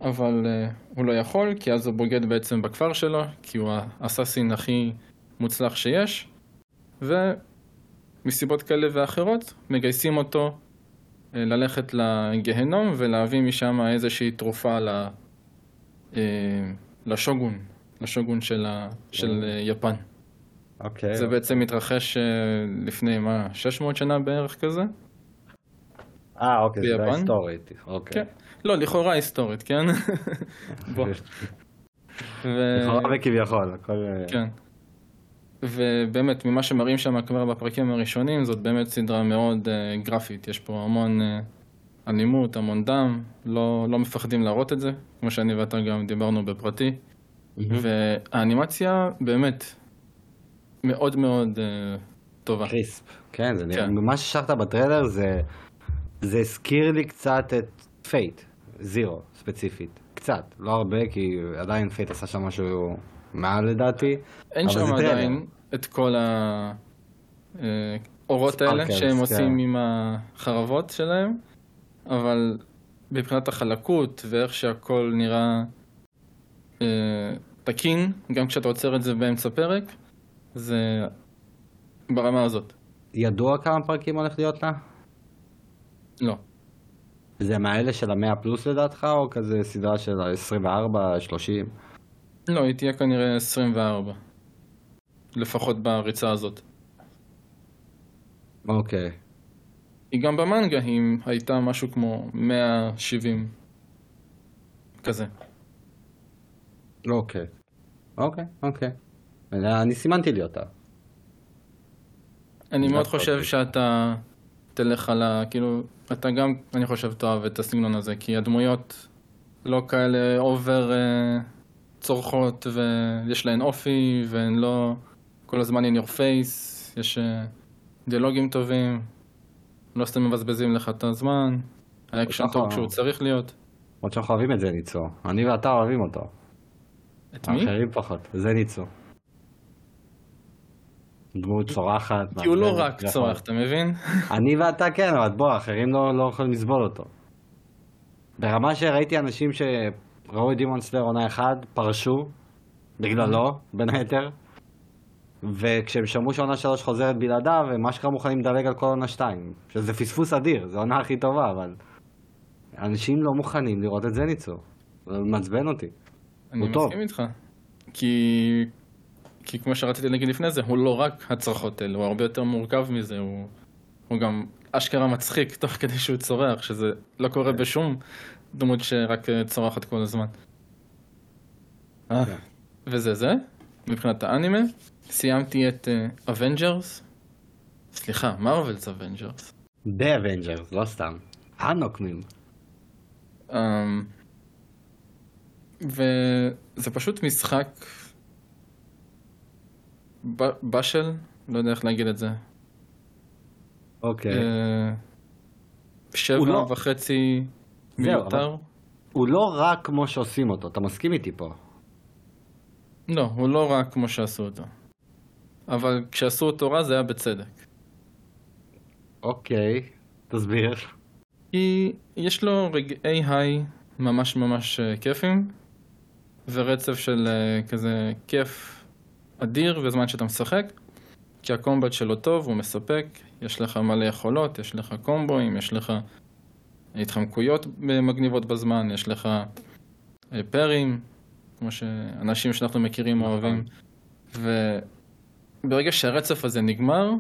אבל uh, הוא לא יכול, כי אז הוא בוגד בעצם בכפר שלו, כי הוא האסאסין הכי מוצלח שיש, ומסיבות כאלה ואחרות מגייסים אותו ללכת לגיהנום ולהביא משם איזושהי תרופה ל, uh, לשוגון, לשוגון של, ה, של יפן. אוקיי. זה בעצם מתרחש uh, לפני מה, 600 שנה בערך כזה? אה, אוקיי, זה? היסטורית. אוקיי. כן. לא, לכאורה היסטורית, כן? בוא. לכאורה וכביכול, הכל... אה, כן. ובאמת, ממה שמראים שם כבר בפרקים הראשונים, זאת באמת סדרה מאוד uh, גרפית. יש פה המון uh, אלימות, המון דם, לא, לא מפחדים להראות את זה, כמו שאני ואתה גם דיברנו בפרטי. והאנימציה באמת מאוד מאוד uh, טובה. crisp. כן, זה נראה... כן. מה שראית בטריילר זה... זה הזכיר לי קצת את Fate, Zero, ספציפית. קצת, לא הרבה, כי עדיין Fate עשה שם משהו מעל לדעתי. אין שם. עדיין, את כל האורות האלה ספארקלס, שהם כן. עושים עם החרבות שלהם, אבל מבחינת החלקות ואיך שהכל נראה אה, תקין, גם כשאתה עוצר את זה באמצע פרק, זה ברמה הזאת. ידוע כמה פרקים הולך להיות לה? לא. זה מהאלה של המאה פלוס לדעתך, או כזה סדרה של 24, 30? לא, היא תהיה כנראה 24. לפחות בריצה הזאת. אוקיי. היא גם במנגה היא הייתה משהו כמו 170. כזה. אוקיי. אוקיי, אוקיי. אני סימנתי לי אותה. אני מאוד הכל. חושב שאתה תלך על ה... כאילו, אתה גם, אני חושב, תאהב את הסגנון הזה, כי הדמויות לא כאלה אובר אה, צורכות, ויש להן אופי, והן לא כל הזמן in your face, יש אה, דיאלוגים טובים, לא סתם מבזבזים לך את הזמן, האקשן נכון. טוב כשהוא צריך להיות. למרות שאנחנו אוהבים את זה ניצו. אני ואתה אוהבים אותו. את מי? האחרים פחות. זה ניצו. דמות צורחת. כי הוא לא רק יכול. צורח, אתה מבין? אני ואתה כן, אבל בוא, האחרים לא, לא יכולים לסבול אותו. ברמה שראיתי אנשים שראו את דימון סלר עונה אחד, פרשו, בגללו, בין היתר, וכשהם שמעו שעונה שלוש חוזרת בלעדיו, הם אשכרה מוכנים לדלג על כל עונה שתיים. שזה פספוס אדיר, זו העונה הכי טובה, אבל... אנשים לא מוכנים לראות את זה ניצו. זה מעצבן אותי. אני הוא טוב. מסכים איתך. כי... כי כמו שרציתי להגיד לפני זה, הוא לא רק הצרחות האלה, הוא הרבה יותר מורכב מזה, הוא, הוא גם אשכרה מצחיק תוך כדי שהוא צורח, שזה לא קורה בשום דמות שרק אה, צורחת כל הזמן. אה, וזה זה, מבחינת האנימה. סיימתי את אבנג'רס, סליחה, Marvel's Avengers. The Avengers, לא סתם. הנוקמים. אמ, וזה פשוט משחק בשל, לא יודע איך להגיד את זה. אוקיי. אה, שבע לא- וחצי מיותר. הוא לא רק כמו שעושים אותו, אתה מסכים איתי פה. לא, הוא לא רק כמו שעשו אותו. אבל כשעשו אותו רע זה היה בצדק. אוקיי, תסביר. כי יש לו רגעי היי ממש ממש אה, כיפים, ורצף של אה, כזה כיף אדיר בזמן שאתה משחק, כי הקומבט שלו טוב, הוא מספק, יש לך מלא יכולות, יש לך קומבואים, יש לך התחמקויות מגניבות בזמן, יש לך אה, פרים, כמו שאנשים שאנחנו מכירים אוהבים, וברגע שהרצף הזה נגמר,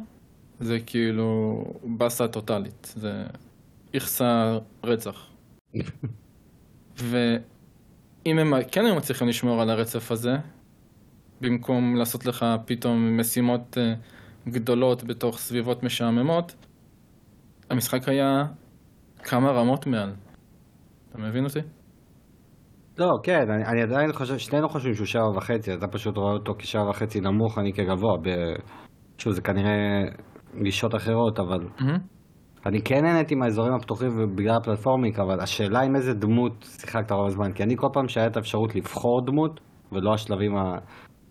זה כאילו באסה טוטאלית, זה איכסה רצח. ואם הם כן היו מצליחים לשמור על הרצף הזה, במקום לעשות לך פתאום משימות אה, גדולות בתוך סביבות משעממות, המשחק היה כמה רמות מעל. אתה מבין אותי? לא, כן, אני, אני עדיין חושב, שנינו חושבים שהוא שבע וחצי, אתה פשוט רואה אותו כשבע וחצי נמוך, אני כגבוה. ב... שוב, זה כנראה גישות אחרות, אבל אני כן נהניתי מהאזורים הפתוחים ובגלל הפלטפורמיק, אבל השאלה עם איזה דמות שיחקת רוב הזמן, כי אני כל פעם שהיה את האפשרות לבחור דמות, ולא השלבים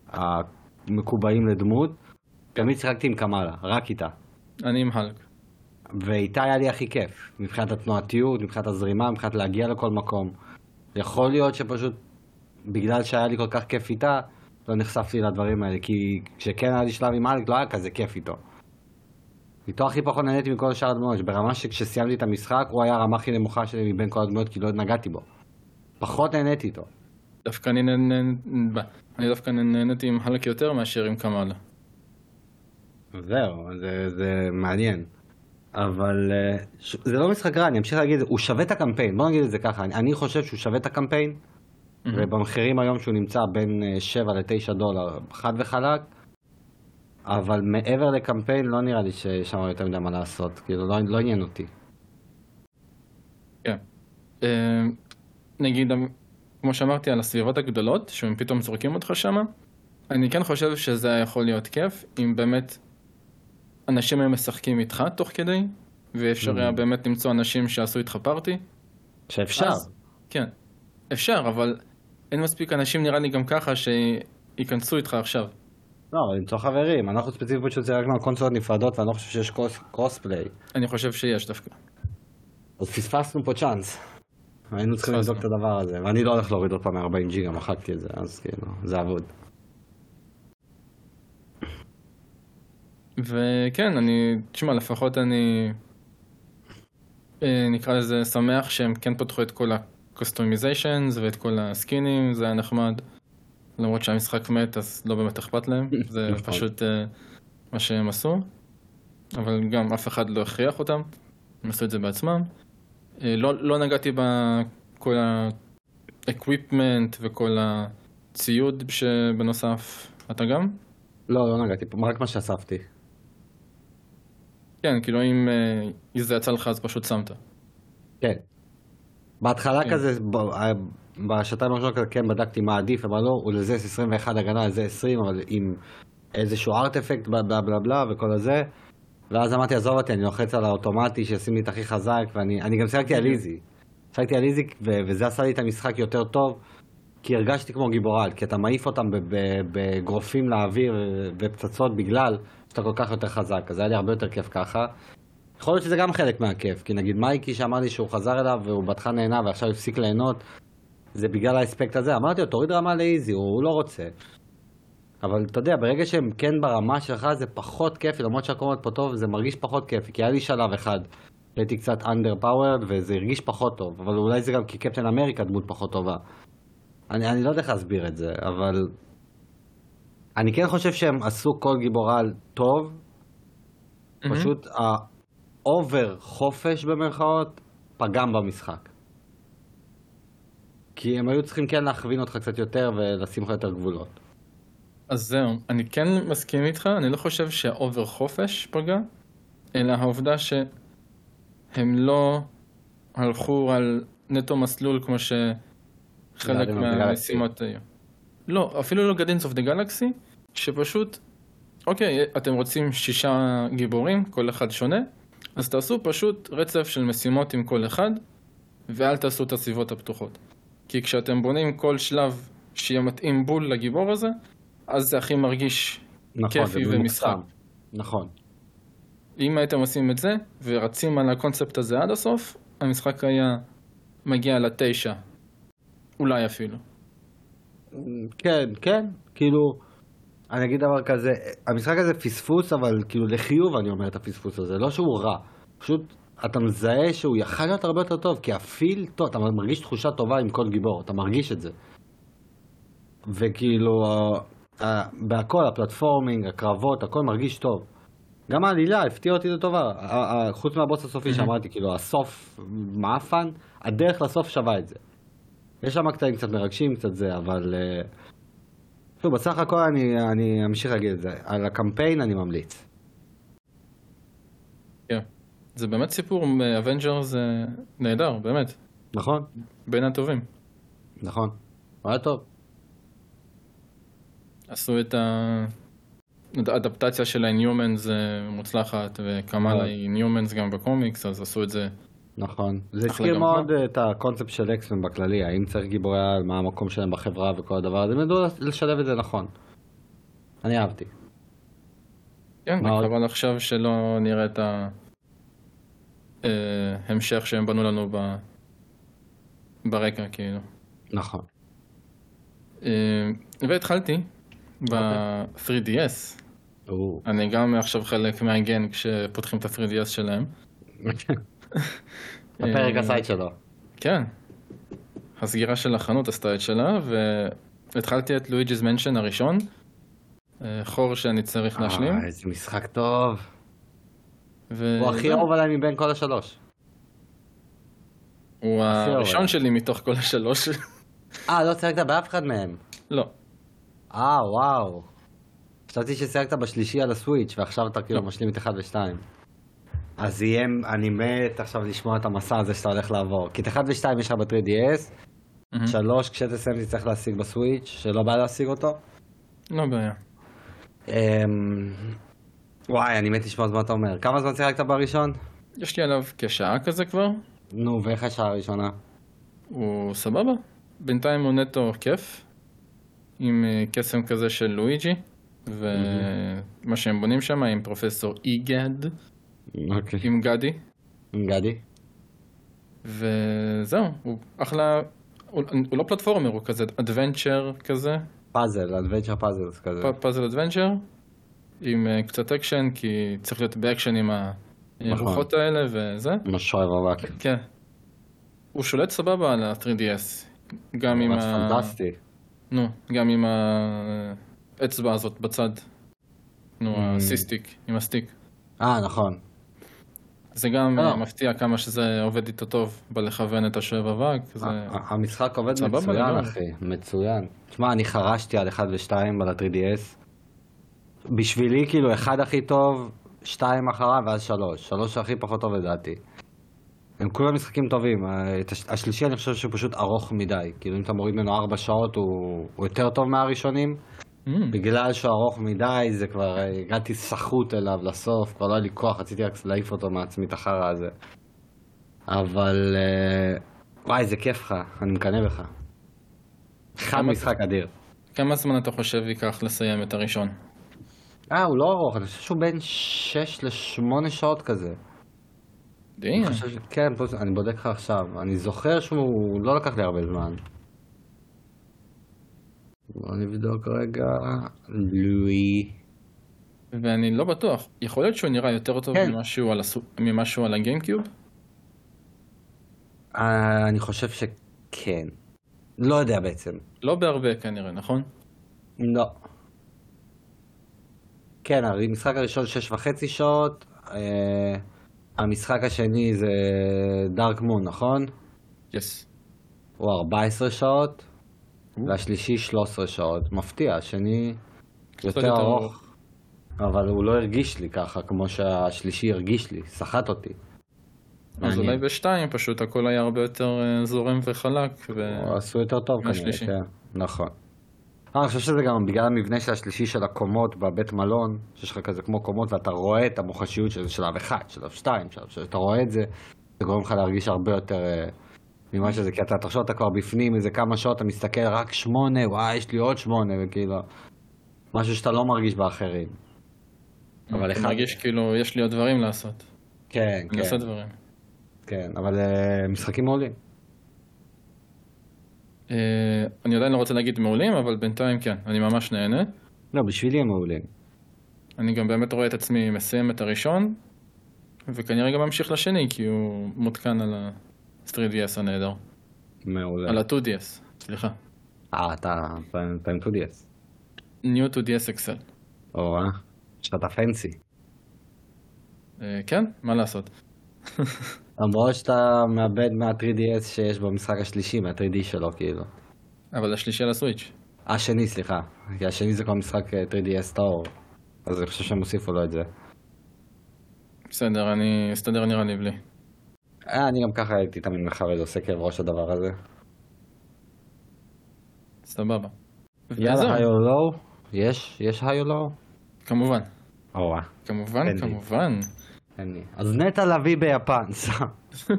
המקובעים לדמות, תמיד שיחקתי עם קמאלה, רק איתה. אני עם האלק. ואיתה היה לי הכי כיף, מבחינת התנועתיות, מבחינת הזרימה, מבחינת להגיע לכל מקום. יכול להיות שפשוט בגלל שהיה לי כל כך כיף איתה, לא נחשפתי לדברים האלה, כי כשכן היה לי שלב עם אלק לא היה כזה כיף איתו. איתו הכי פחות נהניתי מכל שאר הדמויות, ברמה שכשסיימתי את המשחק הוא היה הרמה הכי נמוכה שלי מבין כל הדמויות כי לא נגעתי בו. פחות נהניתי איתו. דווקא אני נהנה... ב- אני דווקא נהניתי עם האלק יותר מאשר עם קמאלה. זהו, זה, זה מעניין. אבל אה, ש- זה לא משחק רע, אני אמשיך להגיד, הוא שווה את הקמפיין, בוא נגיד את זה ככה, אני, אני חושב שהוא שווה את הקמפיין, ובמחירים היום שהוא נמצא בין אה, 7 ל-9 דולר, חד וחלק, אבל מעבר לקמפיין לא נראה לי שיש שם יותר מדי מה לעשות, כאילו לא, לא עניין אותי. כן. אה, נגיד, כמו שאמרתי על הסביבות הגדולות, שהם פתאום זורקים אותך שמה, אני כן חושב שזה יכול להיות כיף, אם באמת אנשים היו משחקים איתך תוך כדי, ואפשר היה באמת למצוא אנשים שעשו איתך פארטי. שאפשר. אז- כן, אפשר, אבל אין מספיק אנשים נראה לי גם ככה שייכנסו איתך עכשיו. לא, למצוא חברים. אנחנו ספציפית פשוט שיחקנו על קונסולות נפרדות ואני לא חושב שיש קרוספליי. אני חושב שיש דווקא. אז פספסנו פה צ'אנס. היינו צריכים לבדוק את הדבר הזה, ואני לא הולך להוריד עוד פעם מ-40 ג'יגה, מחקתי את זה, אז כאילו, זה אבוד. וכן, אני, תשמע, לפחות אני, אה, נקרא לזה, שמח שהם כן פתחו את כל ה-customizations ואת כל הסקינים, זה היה נחמד. למרות שהמשחק מת, אז לא באמת אכפת להם, זה נכון. פשוט uh, מה שהם עשו. אבל גם אף אחד לא הכריח אותם, הם עשו את זה בעצמם. Uh, לא, לא נגעתי בכל ה-equipment וכל הציוד שבנוסף. אתה גם? לא, לא נגעתי פה, רק מה שאספתי. כן, כאילו אם uh, זה יצא לך אז פשוט שמת. כן. בהתחלה כן. כזה, ב- בשעתיים הראשונות כזה, כן בדקתי מה עדיף, אבל לא, ולזה יש 21 הגנה, לזה 20, אבל עם איזשהו ארטפקט, בלה בלה בלה בלה וכל הזה. ואז אמרתי, עזוב אותי, אני לוחץ על האוטומטי שישים לי את הכי חזק, ואני אני גם שיחקתי על איזי. שיחקתי על איזי, וזה עשה לי את המשחק יותר טוב, כי הרגשתי כמו גיבורל, כי אתה מעיף אותם בגרופים לאוויר ופצצות בגלל שאתה כל כך יותר חזק, אז היה לי הרבה יותר כיף ככה. יכול להיות שזה גם חלק מהכיף, כי נגיד מייקי שאמר לי שהוא חזר אליו והוא בהתחלה נהנה ועכשיו הפסיק ליהנות, זה בגלל האספקט הזה. אמרתי לו, תוריד רמה לאיזי, הוא, לא רוצה. אבל אתה יודע, ברגע שהם כן ברמה שלך זה פחות כיפי, למרות שהקומות פה טוב, זה מרגיש פחות כיפי, כי היה לי שלב אחד, הייתי קצת under powered וזה הרגיש פחות טוב, אבל אולי זה גם כי קפטן אמריקה דמות פחות טובה. אני, אני לא יודע איך להסביר את זה, אבל אני כן חושב שהם עשו כל גיבורל טוב, פשוט ה over חופש במרכאות פגם במשחק. כי הם היו צריכים כן להכווין אותך קצת יותר ולשים לך יותר גבולות. אז זהו, אני כן מסכים איתך, אני לא חושב שה over חופש פגע, אלא העובדה שהם לא הלכו על נטו מסלול כמו שחלק מהמשימות היו. לא, אפילו לא גדינס אוף דה גלקסי, שפשוט, אוקיי, אתם רוצים שישה גיבורים, כל אחד שונה, אז תעשו פשוט רצף של משימות עם כל אחד, ואל תעשו את הסביבות הפתוחות. כי כשאתם בונים כל שלב שיהיה מתאים בול לגיבור הזה, אז זה הכי מרגיש נכון, כיפי ומשחק. נכון. אם הייתם עושים את זה, ורצים על הקונספט הזה עד הסוף, המשחק היה מגיע לתשע. אולי אפילו. כן, כן, כאילו, אני אגיד דבר כזה, המשחק הזה פספוס, אבל כאילו לחיוב אני אומר את הפספוס הזה, לא שהוא רע, פשוט אתה מזהה שהוא יכל להיות הרבה יותר טוב, כי הפיל טוב, אתה מרגיש תחושה טובה עם כל גיבור, אתה מרגיש את זה. וכאילו, בהכל, ה platforming, הקרבות, הכל מרגיש טוב. גם העלילה הפתיעה אותי לטובה, חוץ מהבוס הסופי שאמרתי, כאילו, הסוף מעפן, הדרך לסוף שווה את זה. יש שם קטעים קצת מרגשים, קצת זה, אבל... אה, שוב, בסך הכל אני, אני אמשיך להגיד את זה. על הקמפיין אני ממליץ. כן. זה באמת סיפור אבנג'רס נהדר, באמת. נכון? בין הטובים. נכון. היה טוב. עשו את האדפטציה של ה-Inhumans אה, מוצלחת, וקמאלה נכון. היא Inhumans גם בקומיקס, אז עשו את זה. נכון. זה הזכיר מאוד את הקונספט של אקסמן בכללי, האם צריך גיבורי על, מה המקום שלהם בחברה וכל הדבר הזה, הם ידעו לשלב את זה נכון. אני אהבתי. כן? וחבל עכשיו שלא נראה את ההמשך שהם בנו לנו ב... ברקע, כאילו. נכון. אה, והתחלתי ב-3DS. או. אני גם עכשיו חלק מהגן כשפותחים את ה-3DS שלהם. הפרק אה, הסייד שלו. כן. הסגירה של החנות עשתה את שלה, והתחלתי את לואיג'יז מנשן הראשון. אה, חור שאני צריך להשלים. אה, איזה משחק טוב. ו- הוא הכי. אהוב עליי מבין כל השלוש. הוא הראשון. שלי מתוך כל השלוש. אה, לא שיחקת באף אחד מהם. לא. אה, וואו. חשבתי ששיחקת בשלישי על הסוויץ' ועכשיו אתה כאילו משלים את 1 ו-2. אז יהיה, אני מת עכשיו לשמוע את המסע הזה שאתה הולך לעבור. כי את 1 ו-2 יש לך ב-3DS, מהמם. 3 כשתסיים תצטרך להשיג בסוויץ', שלא בא להשיג אותו. לא בעיה. אמ, וואי, אני מת לשמוע את מה אתה אומר. כמה זמן שיחקת בראשון? יש לי עליו כשעה כזה כבר. נו, ואיך השעה הראשונה? הוא סבבה. בינתיים הוא נטו כיף. עם אה, קסם כזה של לואיג'י. ומה שהם בונים שם עם פרופסור איגד, אוקיי. עם גדי, עם גדי? וזהו, הוא אחלה, הוא, הוא לא פלטפורמר, הוא כזה אדוונצ'ר כזה, פאזל, אדוונצ'ר פאזל כזה. puzzle adventure, עם אה, קצת אקשן, כי צריך להיות באקשן עם הרוחות האלה וזה. עם השואב אבק. כן. הוא שולט סבבה על ה-3DS. גם עם ה... פנטסטי. נו, גם עם האצבע הזאת בצד. נו. ה C-stick, עם ה stick. אה, נכון. זה גם לא. אה, מפתיע כמה שזה עובד איתו טוב בלכוון את השואב אבק. זה... המשחק עובד מצוין. אחי. מצוין. תשמע, אני חרשתי על 1 ו-2 על ה-3DS. בשבילי, כאילו, אחד הכי טוב, שתיים אחריו, ואז שלוש. שלוש הכי פחות טוב לדעתי. הם כולם משחקים טובים. השלישי אני חושב שהוא פשוט ארוך מדי. כאילו, אם אתה מוריד ממנו ארבע שעות, הוא, הוא יותר טוב מהראשונים. Mm, בגלל שהוא ארוך מדי, זה כבר, אה, הגעתי סחוט אליו לסוף, כבר לא היה לי כוח, רציתי רק להעיף אותו מעצמי את החרא הזה. אבל, אה, וואי, זה כיף לך, אני מקנא בך. חד משחק אדיר. כמה זמן אתה חושב ייקח לסיים את הראשון? אה, הוא לא ארוך, אני חושב שהוא בין 6 ל-8 שעות כזה. די, אני חושב ש... כן, אני בודק לך עכשיו. אני זוכר שהוא לא לקח לי הרבה זמן. בוא נבדוק רגע. לואי. ואני לא בטוח. יכול להיות שהוא נראה יותר טוב כן. ממשהו על, הסו... ממשהו על הגיימקיוב? אה, אני חושב שכן. לא יודע בעצם. לא בהרבה כנראה, נכון? לא. כן, המשחק הראשון שש וחצי שעות, אה, המשחק השני זה דארק מון, נכון? יס. הוא 14 שעות, והשלישי 13 שעות. מפתיע, השני יותר ארוך, אבל הוא לא הרגיש לי ככה כמו שהשלישי הרגיש לי, סחט אותי. אז. אולי בשתיים פשוט הכל היה הרבה יותר אה, זורם וחלק. ו... עשו יותר טוב כנראה. כן. נכון. אה, אני חושב שזה גם בגלל המבנה של השלישי של הקומות בבית מלון, שיש לך כזה כמו קומות ואתה רואה את המוחשיות של שלב אחד, שלב שתיים, שלב שאתה רואה את זה, זה גורם לך להרגיש הרבה יותר אה, ממה שזה, כי אתה תחשוב אתה כבר בפנים איזה כמה שעות, אתה מסתכל רק שמונה, וואי, יש לי עוד שמונה, וכאילו, משהו שאתה לא מרגיש באחרים. אבל אחד... מרגיש כאילו יש לי עוד דברים לעשות. כן, כן, עושה דברים. כן, אבל אה, משחקים מעולים. אה, אני עדיין לא רוצה להגיד מעולים, אבל בינתיים כן, אני ממש נהנה. לא, בשבילי הם מעולים. אני גם באמת רואה את עצמי מסיים את הראשון, וכנראה גם ממשיך לשני, כי הוא מותקן על ה-3DS הנהדר. מעולה. על ה-2DS, סליחה. אה, אתה פעם 2DS. New 2DS XL. או, אה? שאתה פנסי. אה, כן, מה לעשות? למרות שאתה מאבד מה-3DS שיש במשחק השלישי, מה-3D שלו, כאילו. אבל השלישי על הסוויץ'. השני, סליחה. כי השני זה כבר משחק אה, 3DS טהור. אז אני חושב שהם הוסיפו לו את זה. בסדר, אני אסתדר נראה לי בלי. אה, אני גם ככה הייתי תמיד מכבד, עושה כאב ראש הדבר הזה. סבבה. יאללה, היי או לואו? יש? יש היי או לואו? כמובן. או, אה. כמובן. כמובן. אז נטע לביא ביפן.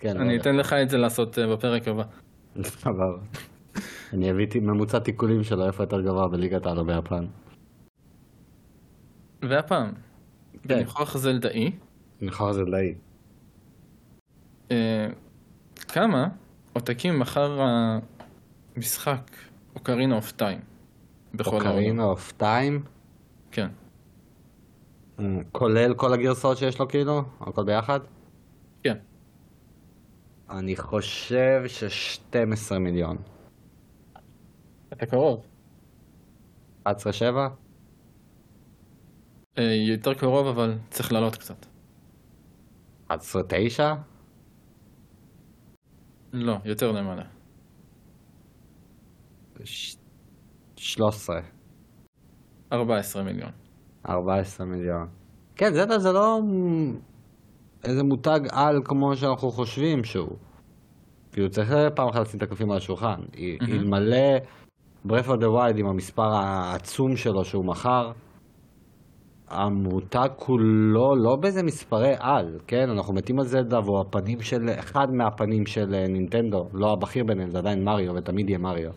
כן, אני רגע. אתן לך את זה לעשות אה, בפרק הבא. סבבה. אני הבאתי ממוצע תיקולים שלו, איפה יותר גבוה בליגת העל או ביפן. והפעם. בניחוח זלדאי, ניחוח זלדאי. אה, כמה עותקים אחר המשחק Ocarina of Time. Ocarina of Time. כן. כולל כל הגרסאות שיש לו כאילו? הכל ביחד? כן. אני חושב ש-12 מיליון. אתה קרוב. 11-7? אה, יותר קרוב אבל צריך לעלות קצת. 11-9? לא, יותר למעלה. ש- 13. 14 מיליון. 14 מיליון. כן, זה, זה לא איזה מותג על כמו שאנחנו חושבים שהוא. כאילו צריך פעם אחת לשים את הקלפים על השולחן. אלמלא Breath of the Wild עם המספר העצום שלו שהוא מכר, המותג כולו לא באיזה מספרי על, כן? אנחנו מתים על זלדה והוא הפנים של, אחד מהפנים של אה, נינטנדו, לא הבכיר ביניהם, זה עדיין מריו ותמיד יהיה מריו.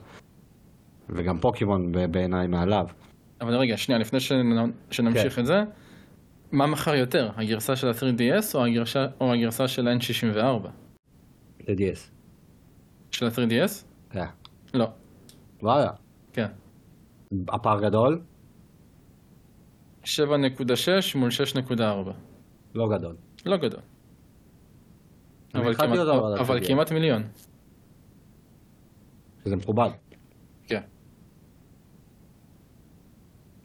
וגם פוקימון בעיניי מעליו. אבל רגע, שנייה, לפני שנ- שנמשיך כן. את זה, מה מכר יותר, הגרסה של ה-3DS או הגרשה, או הגרסה של ה-N64? ל-DS. של ה-3DS? כן. לא, וואלה. כן. הפער גדול? 7.6 מול 6.4. לא גדול. לא גדול. אבל, כמעט, אבל ה-3DS. כמעט מיליון. זה מכובד. כן.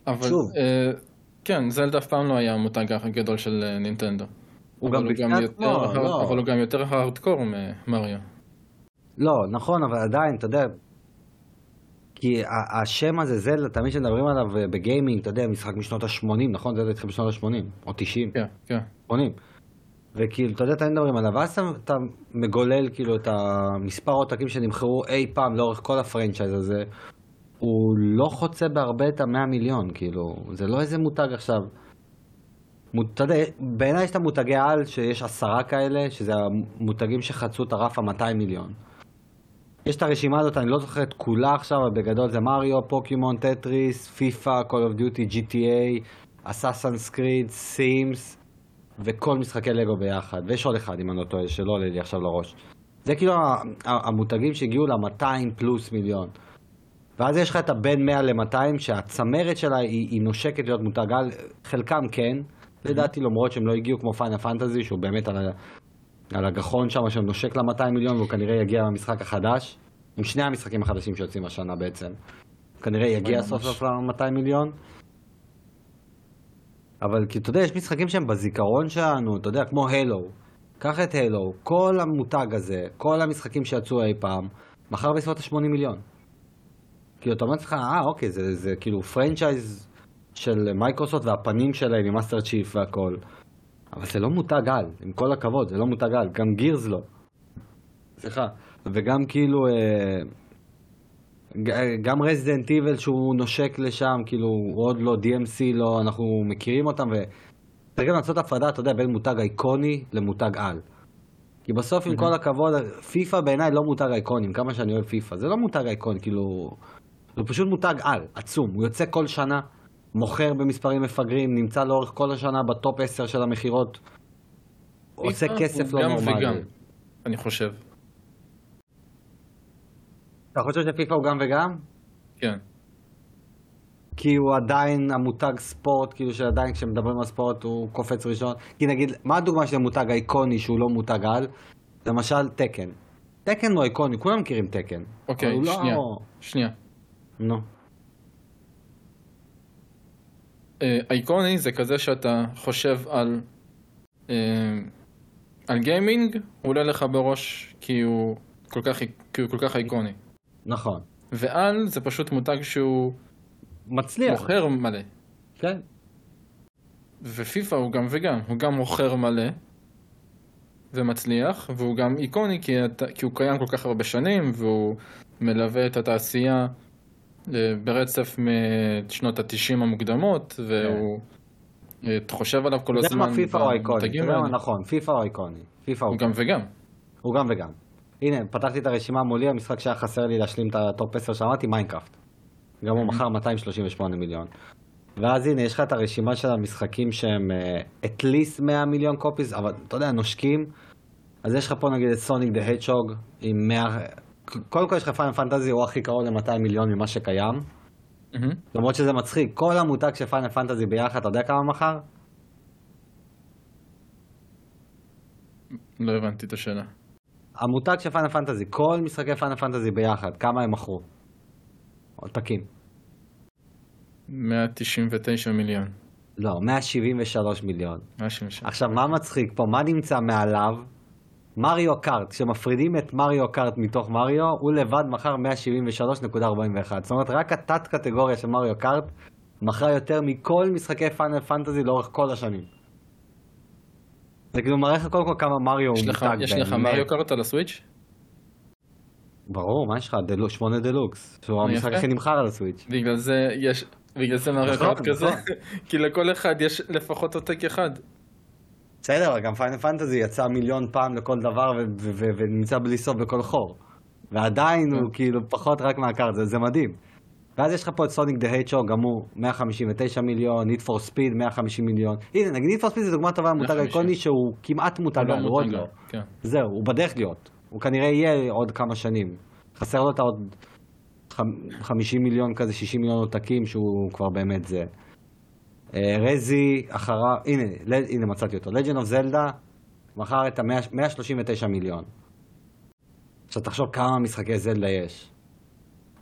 אבל, שוב. אה, כן, זלדה אף פעם לא היה המותג הגדול של אה, נינטנדו. הוא אבל גם בפני עצמו, יותר, לא. אבל הוא גם יותר הארדקור ממריו. לא, נכון, אבל עדיין, אתה יודע, כי השם הזה, זלדה, תמיד כשמדברים עליו אה, בגיימינג, אתה יודע, משחק משנות ה-80, נכון? זלדה התחיל בשנות ה-80, או 90, כן, כן. 80. וכאילו, אתה יודע, תמיד מדברים עליו, ואז אתה, מגולל כאילו את המספר עותקים שנמכרו אי פעם לאורך כל הפרנצ'ייז הזה, הוא לא חוצה בהרבה את המאה מיליון, כאילו, זה לא איזה מותג עכשיו. אתה יודע, בעיניי יש את המותגי על, שיש עשרה כאלה, שזה המותגים שחצו את הרף ה-200 מיליון. יש את הרשימה הזאת, אני לא זוכר את כולה עכשיו, אבל בגדול זה מריו, פוקימון, טטריס, פיפא, Call of Duty, GTA, Assassin's Creed, Sims, וכל משחקי לגו ביחד. ויש עוד אחד, אם אני לא טועה, שלא עולה לי עכשיו לראש. זה כאילו המותגים שהגיעו ל-200 פלוס מיליון. ואז יש לך את הבין 100 ל-200, שהצמרת שלה היא, היא נושקת להיות מותג על, חלקם כן, לדעתי למרות שהם לא הגיעו כמו פיינל פנטזי, שהוא באמת על, ה- על הגחון שם, שנושק ל-200 מיליון, והוא כנראה יגיע במשחק החדש, עם שני המשחקים החדשים שיוצאים השנה בעצם. כנראה יגיע. סוף סוף ל-200 מיליון. אבל כי אתה יודע, יש משחקים שהם בזיכרון שלנו, אתה יודע, כמו הלו. קח את הלו, כל המותג הזה, כל המשחקים שיצאו אי פעם, מכר בסביבות ה-80 מיליון. כאילו, אתה אומר לעצמך, אה, אוקיי, זה, זה כאילו franchise של מייקרוסופט והפנים שלהם עם Master Chief והכל. אבל זה לא מותג על, עם כל הכבוד, זה לא מותג על, גם Gears לא. סליחה. וגם כאילו, אה, ג- גם Resident Evil שהוא נושק לשם, כאילו, עוד לא, DMC לא, אנחנו מכירים אותם, וצריך גם לעשות הפרדה, אתה יודע, בין מותג איקוני למותג על. כי בסוף, עם כל הכבוד, פיפא בעיניי לא מותג איקוני, עם כמה שאני אוהב פיפא, זה לא מותג איקוני, כאילו, זה פשוט מותג על, עצום, הוא יוצא כל שנה, מוכר במספרים מפגרים, נמצא לאורך כל השנה בטופ 10 של המכירות, עושה פיפא כסף לא גם נורמלי. וגם, אני חושב. אתה חושב שפיפא הוא גם וגם? כן. כי הוא עדיין המותג ספורט, כאילו שעדיין כשמדברים על ספורט הוא קופץ ראשון. כי נגיד, מה הדוגמה של המותג האיקוני שהוא לא מותג על? למשל תקן. תקן הוא איקוני, כולם מכירים תקן. אוקיי, הוא לא- שנייה. שנייה. נו. אה, אייקוני זה כזה שאתה חושב על אה, על גיימינג, הוא עולה לך בראש כי הוא כל כך, כי הוא כל כך אייקוני. נכון. ועל זה פשוט מותג שהוא מצליח. מוכר מלא. כן. ופיפא הוא גם וגם, הוא גם מוכר מלא ומצליח, והוא גם איקוני כי, כי הוא קיים כל כך הרבה שנים, והוא מלווה את התעשייה אה, ברצף משנות התשעים המוקדמות, והוא אה, אתה חושב עליו כל הזמן. מה פיפא הוא איקוני. אתה במותגים יודע מה האלה. נכון, פיפא הוא איקוני. פיפא הוא גם וגם. הוא גם וגם. הנה, פתחתי את הרשימה מולי, המשחק שהיה חסר לי להשלים את ה top 10 שאמרתי, מיינקראפט. גם הוא מכר 238 מיליון. ואז הנה, יש לך את הרשימה של המשחקים שהם uh, at least 100 מיליון copies, אבל אתה יודע, נושקים. אז יש לך פה נגיד את Sonic the Hedgehog עם 100... קודם כל יש לך Final Fantasy, הוא הכי קרוב ל-200 מיליון ממה שקיים. למרות שזה מצחיק, כל המותג של Final Fantasy ביחד, אתה יודע כמה מכר? לא הבנתי את השאלה. המותג של Final Fantasy, כל משחקי Final Fantasy ביחד, כמה הם מכרו? עותקים. 199 מיליון. לא, 173 מיליון. 177. עכשיו, מה מצחיק פה? מה נמצא מעליו? מריו קארט, כשמפרידים את מריו קארט מתוך מריו, הוא לבד מכר 173.41. זאת אומרת, רק התת קטגוריה של מריו קארט מכרה יותר מכל משחקי פיינל פנטזי לאורך כל השנים. זה כאילו מראה לך קודם כל כמה מריו הוא מותג יש לך. מריו קארט על הסוויץ'? ברור, מה יש לך? שמונה דלוקס. שהוא המשחק. הכי נמכר על הסוויץ'. בגלל זה יש, בגלל זה מריו נכון, Kart כזה, נכון. כי לכל אחד יש לפחות עותק אחד. בסדר, גם Final Fantasy יצא מיליון פעם לכל דבר ונמצא בלי סוף בכל חור. ועדיין הוא כאילו פחות רק מה Kart, זה, זה מדהים. ואז יש לך פה את Sonic the Hedgehog, גם הוא 159 מיליון, Need for Speed 150 מיליון. הנה, נגיד Need for Speed זה דוגמה טובה למותג 150. איקוני שהוא כמעט מותג, הוא עוד לא. כן. זהו, הוא בדרך להיות. הוא כנראה יהיה עוד כמה שנים. חסר לו את העוד חמ- 50 מיליון כזה, 60 מיליון עותקים, שהוא כבר באמת זה. אה, Resi אחריו, הנה, הנה מצאתי אותו. Legend of Zelda מכר את ה-139 מיליון. עכשיו תחשוב כמה משחקי זלדה יש.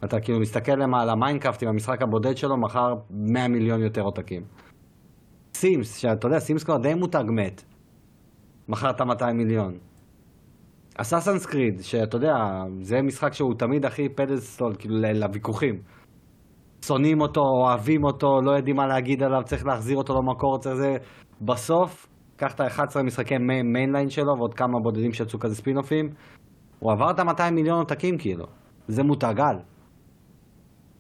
אתה כאילו מסתכל למעלה, מיינקראפט עם המשחק הבודד שלו מכר 100 מיליון יותר עותקים. Sims, שאתה יודע, Sims כבר די מותג מת. מכר את ה-200 מיליון. Assassin's Creed, שאתה יודע, זה משחק שהוא תמיד הכי pedestal, כאילו, לוויכוחים. שונאים אותו, אוהבים אותו, לא יודעים מה להגיד עליו, צריך להחזיר אותו למקור, צריך זה... בסוף, קח את ה-11 משחקי mainline שלו ועוד כמה בודדים שיצאו כזה ספינופים, הוא עבר את ה-200 מיליון עותקים כאילו. זה מותג על.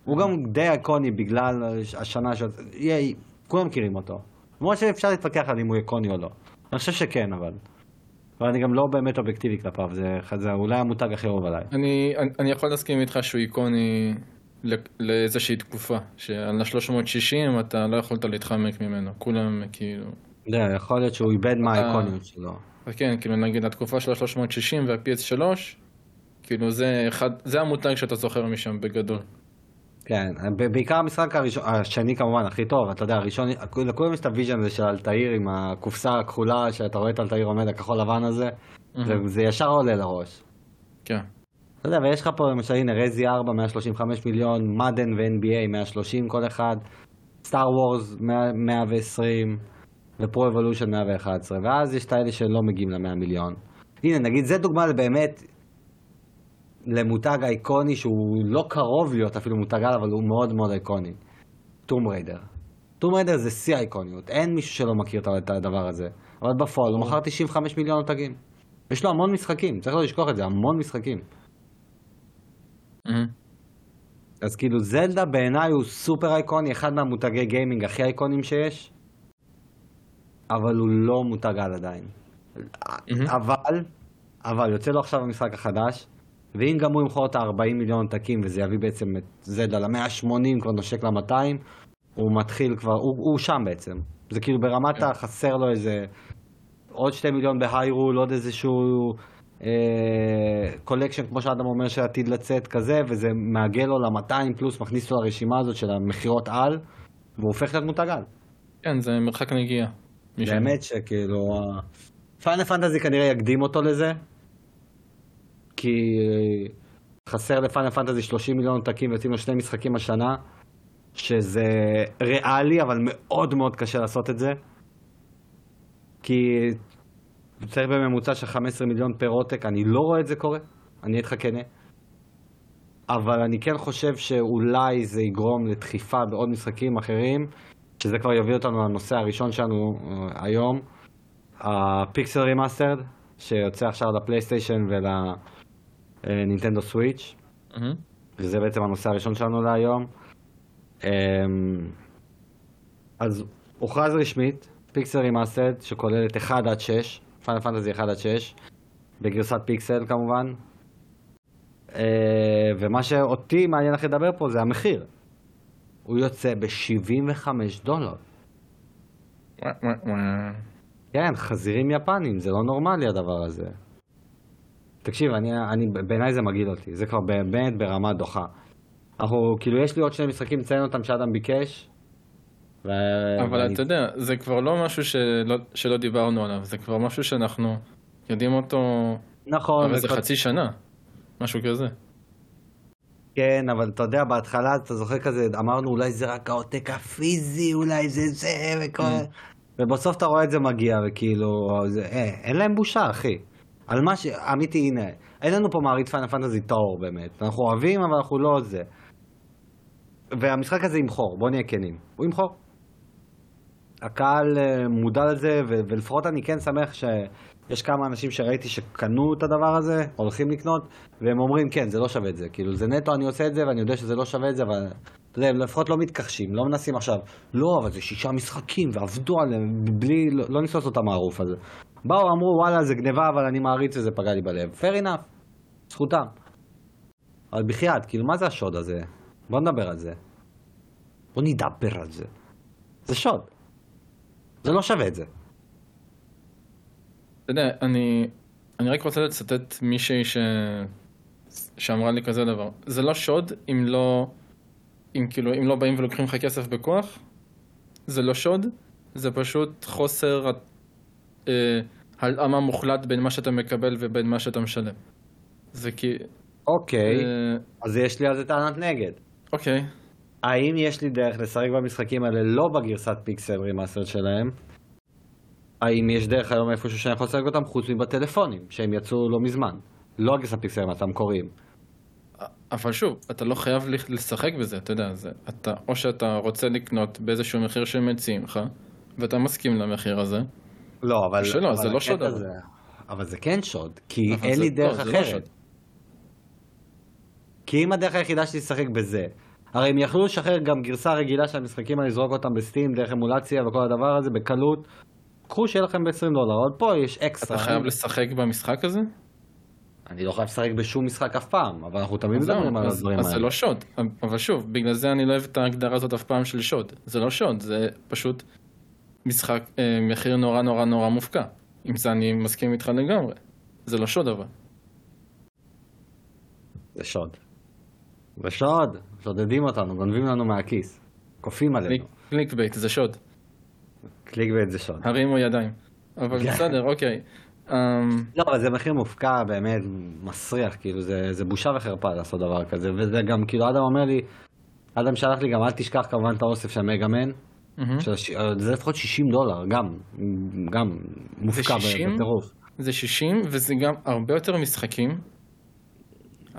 הוא גם די איקוני בגלל השנה ש... יהיה- כולם מכירים אותו. למרות שאפשר להתווכח על אם הוא איקוני או לא. אני חושב שכן, אבל. אבל אני גם לא באמת אובייקטיבי כלפיו, זה, זה אולי המותג הכי אהוב עליי. אני, אני, אני יכול להסכים איתך שהוא איקוני לאיזושהי תקופה, שעל ה-360 אתה לא יכולת להתחמק ממנו, כולם כאילו... לא, יכול להיות שהוא איבד מהאיקוניות שלו. וכן, כאילו נגיד התקופה של ה-360 וה-PS3, כאילו זה אחד, זה המותג שאתה זוכר משם בגדול. כן, בעיקר המשחק הראשון, השני כמובן הכי טוב, אתה יודע, הראשון, לכולם יש את ה vision הזה של אלתאיר עם הקופסה הכחולה, שאתה רואה את אלתאיר עומד, הכחול לבן הזה, וזה ישר עולה לראש. כן. אתה יודע, ויש לך פה למשל, הנה, Resi 4, 135 מיליון, Madden ו-NBA, 130 כל אחד, Star Wars, 120, ו Pro Evolution 111, ואז יש את האלה שלא מגיעים ל-100 מיליון. הנה, נגיד, זה דוגמה באמת למותג איקוני שהוא לא קרוב להיות אפילו מותג על, אבל הוא מאוד מאוד איקוני. Tomb Raider. Tomb Raider זה שיא האיקוניות, אין מישהו שלא מכיר את הדבר הזה. אבל בפועל הוא מכר 95 מיליון עותקים. יש לו המון משחקים, צריך לא לשכוח את זה, המון משחקים. אז כאילו זלדה בעיניי הוא סופר איקוני, אחד מהמותגי גיימינג הכי איקונים שיש, אבל הוא לא מותג על עדיין. אבל, אבל יוצא לו עכשיו המשחק החדש, ואם גם הוא ימכור את ה-40 מיליון עותקים וזה יביא בעצם את זלדה ל-180, כבר נושק ל-200, הוא מתחיל כבר, הוא, הוא שם בעצם. זה כאילו ברמת כן. החסר לו איזה עוד 2 מיליון בהיירול, עוד איזשהו collection, כמו שאדם אומר, שעתיד לצאת כזה, וזה מעגל לו ל-200 פלוס, מכניס אותו לרשימה הזאת של המכירות על, והוא הופך להיות מותג על. כן, זה מרחק נגיעה. באמת שכאילו, פיינל פנטזי כנראה יקדים אותו לזה, כי חסר לפיינל פנטזי 30 מיליון עותקים ויוצאים לו שני משחקים השנה, שזה ריאלי, אבל מאוד מאוד קשה לעשות את זה. כי צריך בממוצע של 15 מיליון פר עותק, אני לא רואה את זה קורה, אני אהיה איתך כנה. אבל אני כן חושב שאולי זה יגרום לדחיפה בעוד משחקים אחרים, שזה כבר יביא אותנו לנושא הראשון שלנו אה, היום, ה Pixel Remastered, שיוצא עכשיו לפלייסטיישן ולנינטנדו סוויץ', מהמם. וזה בעצם הנושא הראשון שלנו להיום. אמ, אז הוכרז רשמית, Pixel Remastered, שכוללת 1 עד 6, Final Fantasy 1 עד 6, בגרסת פיקסל כמובן. אה, ומה שאותי מעניין לך לדבר פה זה המחיר. הוא יוצא ב-75 דולר. כן, חזירים יפנים, זה לא נורמלי הדבר הזה. תקשיב, אני, אני, בעיניי זה מגעיל אותי, זה כבר באמת ברמה דוחה. אנחנו, כאילו, יש לי עוד שני משחקים לציין אותם שאדם ביקש. ו... אבל ואני- אתה יודע, זה כבר לא משהו שלא, שלא דיברנו עליו, זה כבר משהו שאנחנו יודעים אותו נכון, כבר איזה וכבר- חצי שנה, משהו כזה. כן, אבל אתה יודע, בהתחלה, אתה זוכר כזה, אמרנו אולי זה רק העותק הפיזי, אולי זה זה, וכל... ובסוף אתה רואה את זה מגיע, וכאילו, זה, אה, אין להם בושה, אחי. על מה ש... אמיתי, הנה, אין לנו פה מעריץ פיינל פנטזי טהור, באמת. אנחנו אוהבים, אבל אנחנו לא זה. והמשחק הזה ימכור, בוא נהיה כנים. הוא ימכור. הקהל אה, מודע לזה, ולפחות אני כן שמח שיש כמה אנשים שראיתי שקנו את הדבר הזה, הולכים לקנות, והם אומרים, כן, זה לא שווה את זה. כאילו, זה נטו, אני עושה את זה, ואני יודע שזה לא שווה את זה, אבל אתה יודע, הם לפחות לא מתכחשים, לא מנסים עכשיו, לא, אבל זה שישה משחקים, ועבדו עליהם, בלי, לא, לא לעשות את המערוף הזה. באו, אמרו, וואלה, זה גניבה, אבל אני מעריץ וזה פגע לי בלב. fair enough, זכותם. אבל בחייאת, כאילו, מה זה השוד הזה? בוא נדבר על זה. בוא נדבר על זה. זה שוד. זה לא שווה את זה. אתה יודע, אני, אני רק רוצה לצטט מישהי ש... שאמרה לי כזה דבר. זה לא שוד אם לא, אם כאילו, אם לא באים ולוקחים לך כסף בכוח, זה לא שוד, זה פשוט חוסר אה, הלאמה מוחלט בין מה שאתה מקבל ובין מה שאתה משלם. זה כי... אוקיי, אה, אז יש לי על זה טענת נגד. אוקיי. האם יש לי דרך לשחק במשחקים האלה לא בגרסת pixel remaster שלהם? האם יש דרך היום איפשהו שאני יכול לשחק אותם חוץ מבטלפונים, שהם יצאו לא מזמן? לא הגרסת pixel remaster המקוריים. אבל שוב, אתה לא חייב לשחק בזה, אתה יודע, זה, אתה, או שאתה רוצה לקנות באיזשהו מחיר שהם מציעים לך, ואתה מסכים למחיר הזה, לא, אבל... שלא, אבל זה לא שוד, הקטע אבל. זה- כן שוד, כי אין זה- לי לא, דרך זה לא אחרת. שוד. כי אם הדרך היחידה שלי לשחק בזה, הרי הם יכלו לשחרר גם גרסה רגילה של המשחקים האלה, לזרוק אותם בסטים, דרך אמולציה וכל הדבר הזה בקלות. קחו שיהיה לכם ב-20 דולר, עוד פה יש אקסטרה. אתה חייב לשחק במשחק הזה? אני לא חייב לשחק בשום משחק אף פעם, אבל אנחנו תמיד מדברים על הדברים אז זה האלה. לא שוד. אבל שוב, בגלל זה אני לא אוהב את ההגדרה הזאת אף פעם של שוד. זה לא שוד, זה פשוט משחק, אה, מחיר נורא נורא נורא מופקע. עם זה אני מסכים איתך לגמרי. זה לא שוד אבל. זה שוד. זה שוד, שודדים אותנו, גונבים לנו מהכיס. כופים עלינו. click- bait, זה שוד. click bait זה שוד. הרימו ידיים. אבל כן. בסדר, אוקיי. אמ, לא, אבל זה מחיר מופקע, באמת, מסריח, כאילו, זה, זה בושה וחרפה לעשות דבר כזה, וזה גם, כאילו, אדם אומר לי, אדם שלח לי גם, אל תשכח כמובן את האוסף של מגאמן, הש- זה לפחות 60 דולר, גם, גם מופקע 60? בטירוף. זה 60 וזה גם הרבה יותר משחקים.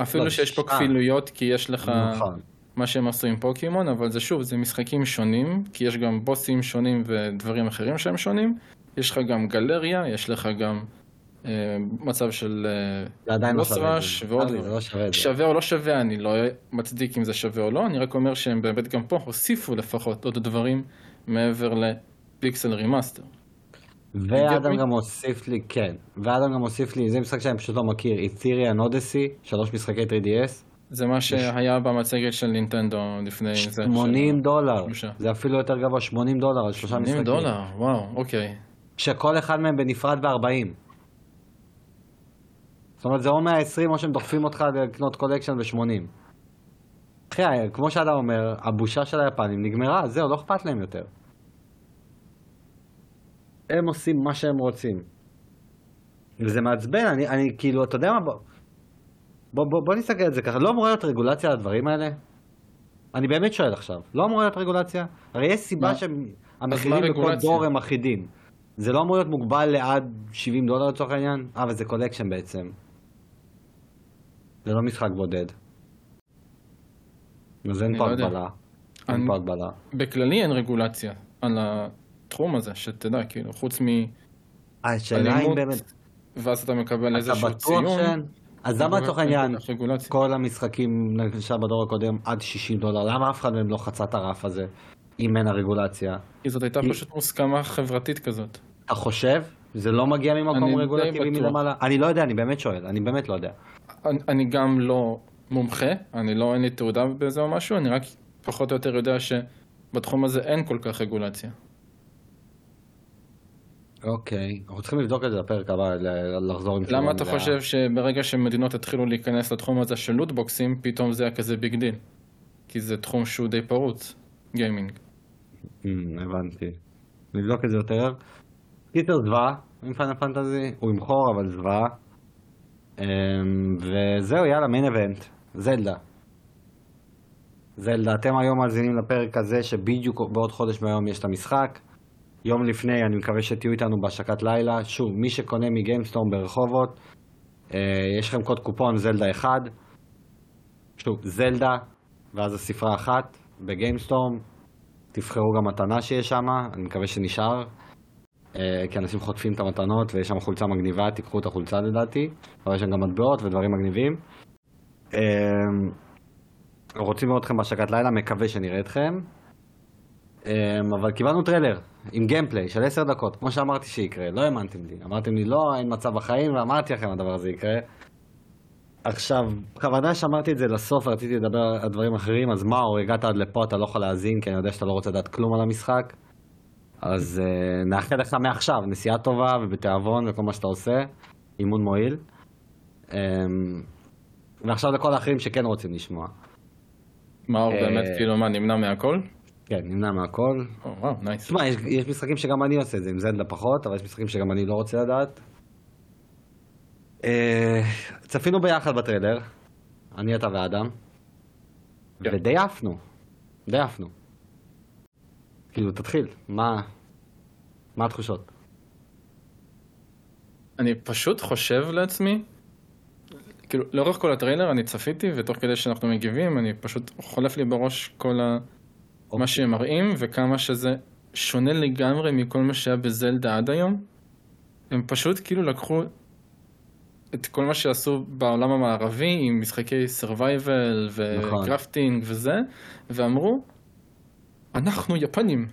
אפילו לא, שיש פה אה. כפילויות כי יש לך נכון. מה שהם עשו עם פוקימון, אבל זה שוב, זה משחקים שונים, כי יש גם בוסים שונים ודברים אחרים שהם שונים. יש לך גם גלריה, יש לך גם אה, מצב של אה, לא boss rush. ועוד דברים. לא. שווה או לא שווה, אני לא מצדיק אם זה שווה או לא, אני רק אומר שהם באמת גם פה הוסיפו לפחות עוד דברים מעבר ל pixel remaster. ואדם? גם הוסיף לי, כן, ואדם גם הוסיף לי, זה משחק שאני פשוט לא מכיר, Etrian Odyssey, שלוש משחקי 3DS, זה מה שהיה במצגת של נינטנדו לפני זה. 80 של- דולר. זה אפילו יותר גבוה, 80 דולר על שלושה 80 משחקים. דולר, וואו, אוקיי. שכל אחד מהם בנפרד ב-40. זאת אומרת, זה או 120 או שהם דוחפים אותך לקנות collection ב-80. אחי, כמו שאדם אומר, הבושה של היפנים נגמרה, זהו, לא אכפת להם יותר. הם עושים מה שהם רוצים. וזה מעצבן, אני, אני כאילו, אתה יודע מה, בוא, בוא, בוא, בוא נסתכל על זה ככה, לא אמורה להיות רגולציה על הדברים האלה? אני באמת שואל עכשיו, לא אמורה להיות רגולציה? הרי יש סיבה מה? שהמחירים בכל רגולציה? דור הם אחידים. זה לא אמור להיות מוגבל לעד 70 דולר לצורך העניין? אה, אבל זה collection בעצם. זה לא משחק בודד. אז אין פה לא. הגבלה. אין פה הגבלה. בכללי אין רגולציה על התחום הזה, שתדע, כאילו, חוץ מאלימות, באמת... ואז אתה מקבל איזשהו ציון. שאין? אז למה לצורך העניין כל המשחקים למשל בדור הקודם עד 60 דולר? למה אף אחד מהם לא חצה את הרף הזה אם אין הרגולציה? כי זאת הייתה פשוט מוסכמה חברתית כזאת. אתה חושב? זה לא מגיע ממקום רגולטיבי. מלמעלה? אני לא יודע, אני באמת שואל, אני באמת לא יודע. אני, אני גם לא מומחה, אני לא, אין לי תעודה בזה או משהו, אני רק פחות או יותר יודע שבתחום הזה אין כל כך רגולציה. אוקיי, אנחנו צריכים לבדוק את זה בפרק הבא, לחזור עם למה אתה. חושב שברגע שמדינות יתחילו להיכנס לתחום הזה של לוטבוקסים, פתאום זה היה כזה big deal? כי זה תחום שהוא די פרוץ, גיימינג. אמ, הבנתי. נבדוק את זה יותר. קיצר זוועה, עם Final Fantasy, הוא אמנם חור אבל זוועה. אמ, וזהו, יאללה, main event, זלדה. זלדה, אתם היום מאזינים לפרק הזה שבדיוק בעוד חודש מהיום יש את המשחק. יום לפני, אני מקווה שתהיו איתנו בהשקת לילה. שוב, מי שקונה מ GameStorm ברחובות, אה, יש לכם קוד קופון זלדה 1. שוב, זלדה, ואז הספרה אחת ב GameStorm. תבחרו גם מתנה שיש שם, אני מקווה שנשאר. אה, כי אנשים חוטפים את המתנות ויש שם חולצה מגניבה, תיקחו את החולצה לדעתי. אבל יש שם גם מטבעות ודברים מגניבים. אה, רוצים לראות אתכם בהשקת לילה, מקווה שנראה אתכם. אה, אבל קיבלנו טריילר עם gameplay של 10 דקות, כמו שאמרתי שיקרה, לא האמנתם לי. אמרתם לי לא, אין מצב בחיים, ואמרתי לכם הדבר הזה יקרה. עכשיו, בכוונה שמרתי את זה לסוף, רציתי לדבר על דברים אחרים, אז מאור, הגעת עד לפה, אתה לא יכול להאזין, כי אני יודע שאתה לא רוצה לדעת כלום על המשחק. אז uh, נאחל לך מעכשיו נסיעה טובה ובתיאבון וכל מה שאתה עושה, אימון מועיל. Um, ועכשיו לכל האחרים שכן רוצים לשמוע. מאור אה, באמת כאילו מה נמנע מהכל? כן, נמנע מהכל. או, וואו nice. תשמע, יש, יש משחקים שגם אני עושה את זה, עם זלדה פחות, אבל יש משחקים שגם אני לא רוצה לדעת. אה, צפינו ביחד בטריילר, אני, אתה ואדם, כן. ודי עפנו, די עפנו. כאילו, תתחיל, מה, מה התחושות? אני פשוט חושב לעצמי, כאילו לאורך כל הטריילר אני צפיתי ותוך כדי שאנחנו מגיבים אני פשוט חולף לי בראש כל ה... מה שהם מראים וכמה שזה שונה לגמרי מכל מה שהיה בזלדה עד היום. הם פשוט כאילו לקחו את כל מה שעשו בעולם המערבי עם משחקי survival וקרפטינג וזה, ואמרו, אנחנו יפנים,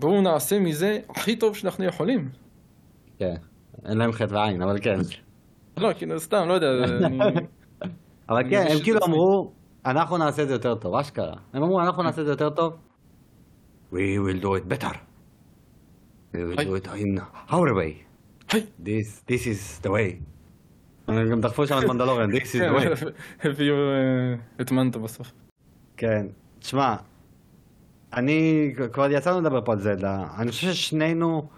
בואו נעשה מזה הכי טוב שאנחנו יכולים. כן, אין להם חטא ועין, אבל כן. לא, כאילו סתם, לא יודע, אני... אבל כן, הם כאילו. אמרו, אנחנו נעשה את זה יותר טוב, אשכרה. הם אמרו, אנחנו נעשה את זה יותר טוב. We will do it better. We will do it in our way. This, this is the way. הם גם דחפו שם את מנדלוריאן, this is the way. הביאו אה, את מנת בסוף. כן, תשמע, אני, כבר יצאנו לדבר פה על זלדה, אני חושב ששנינו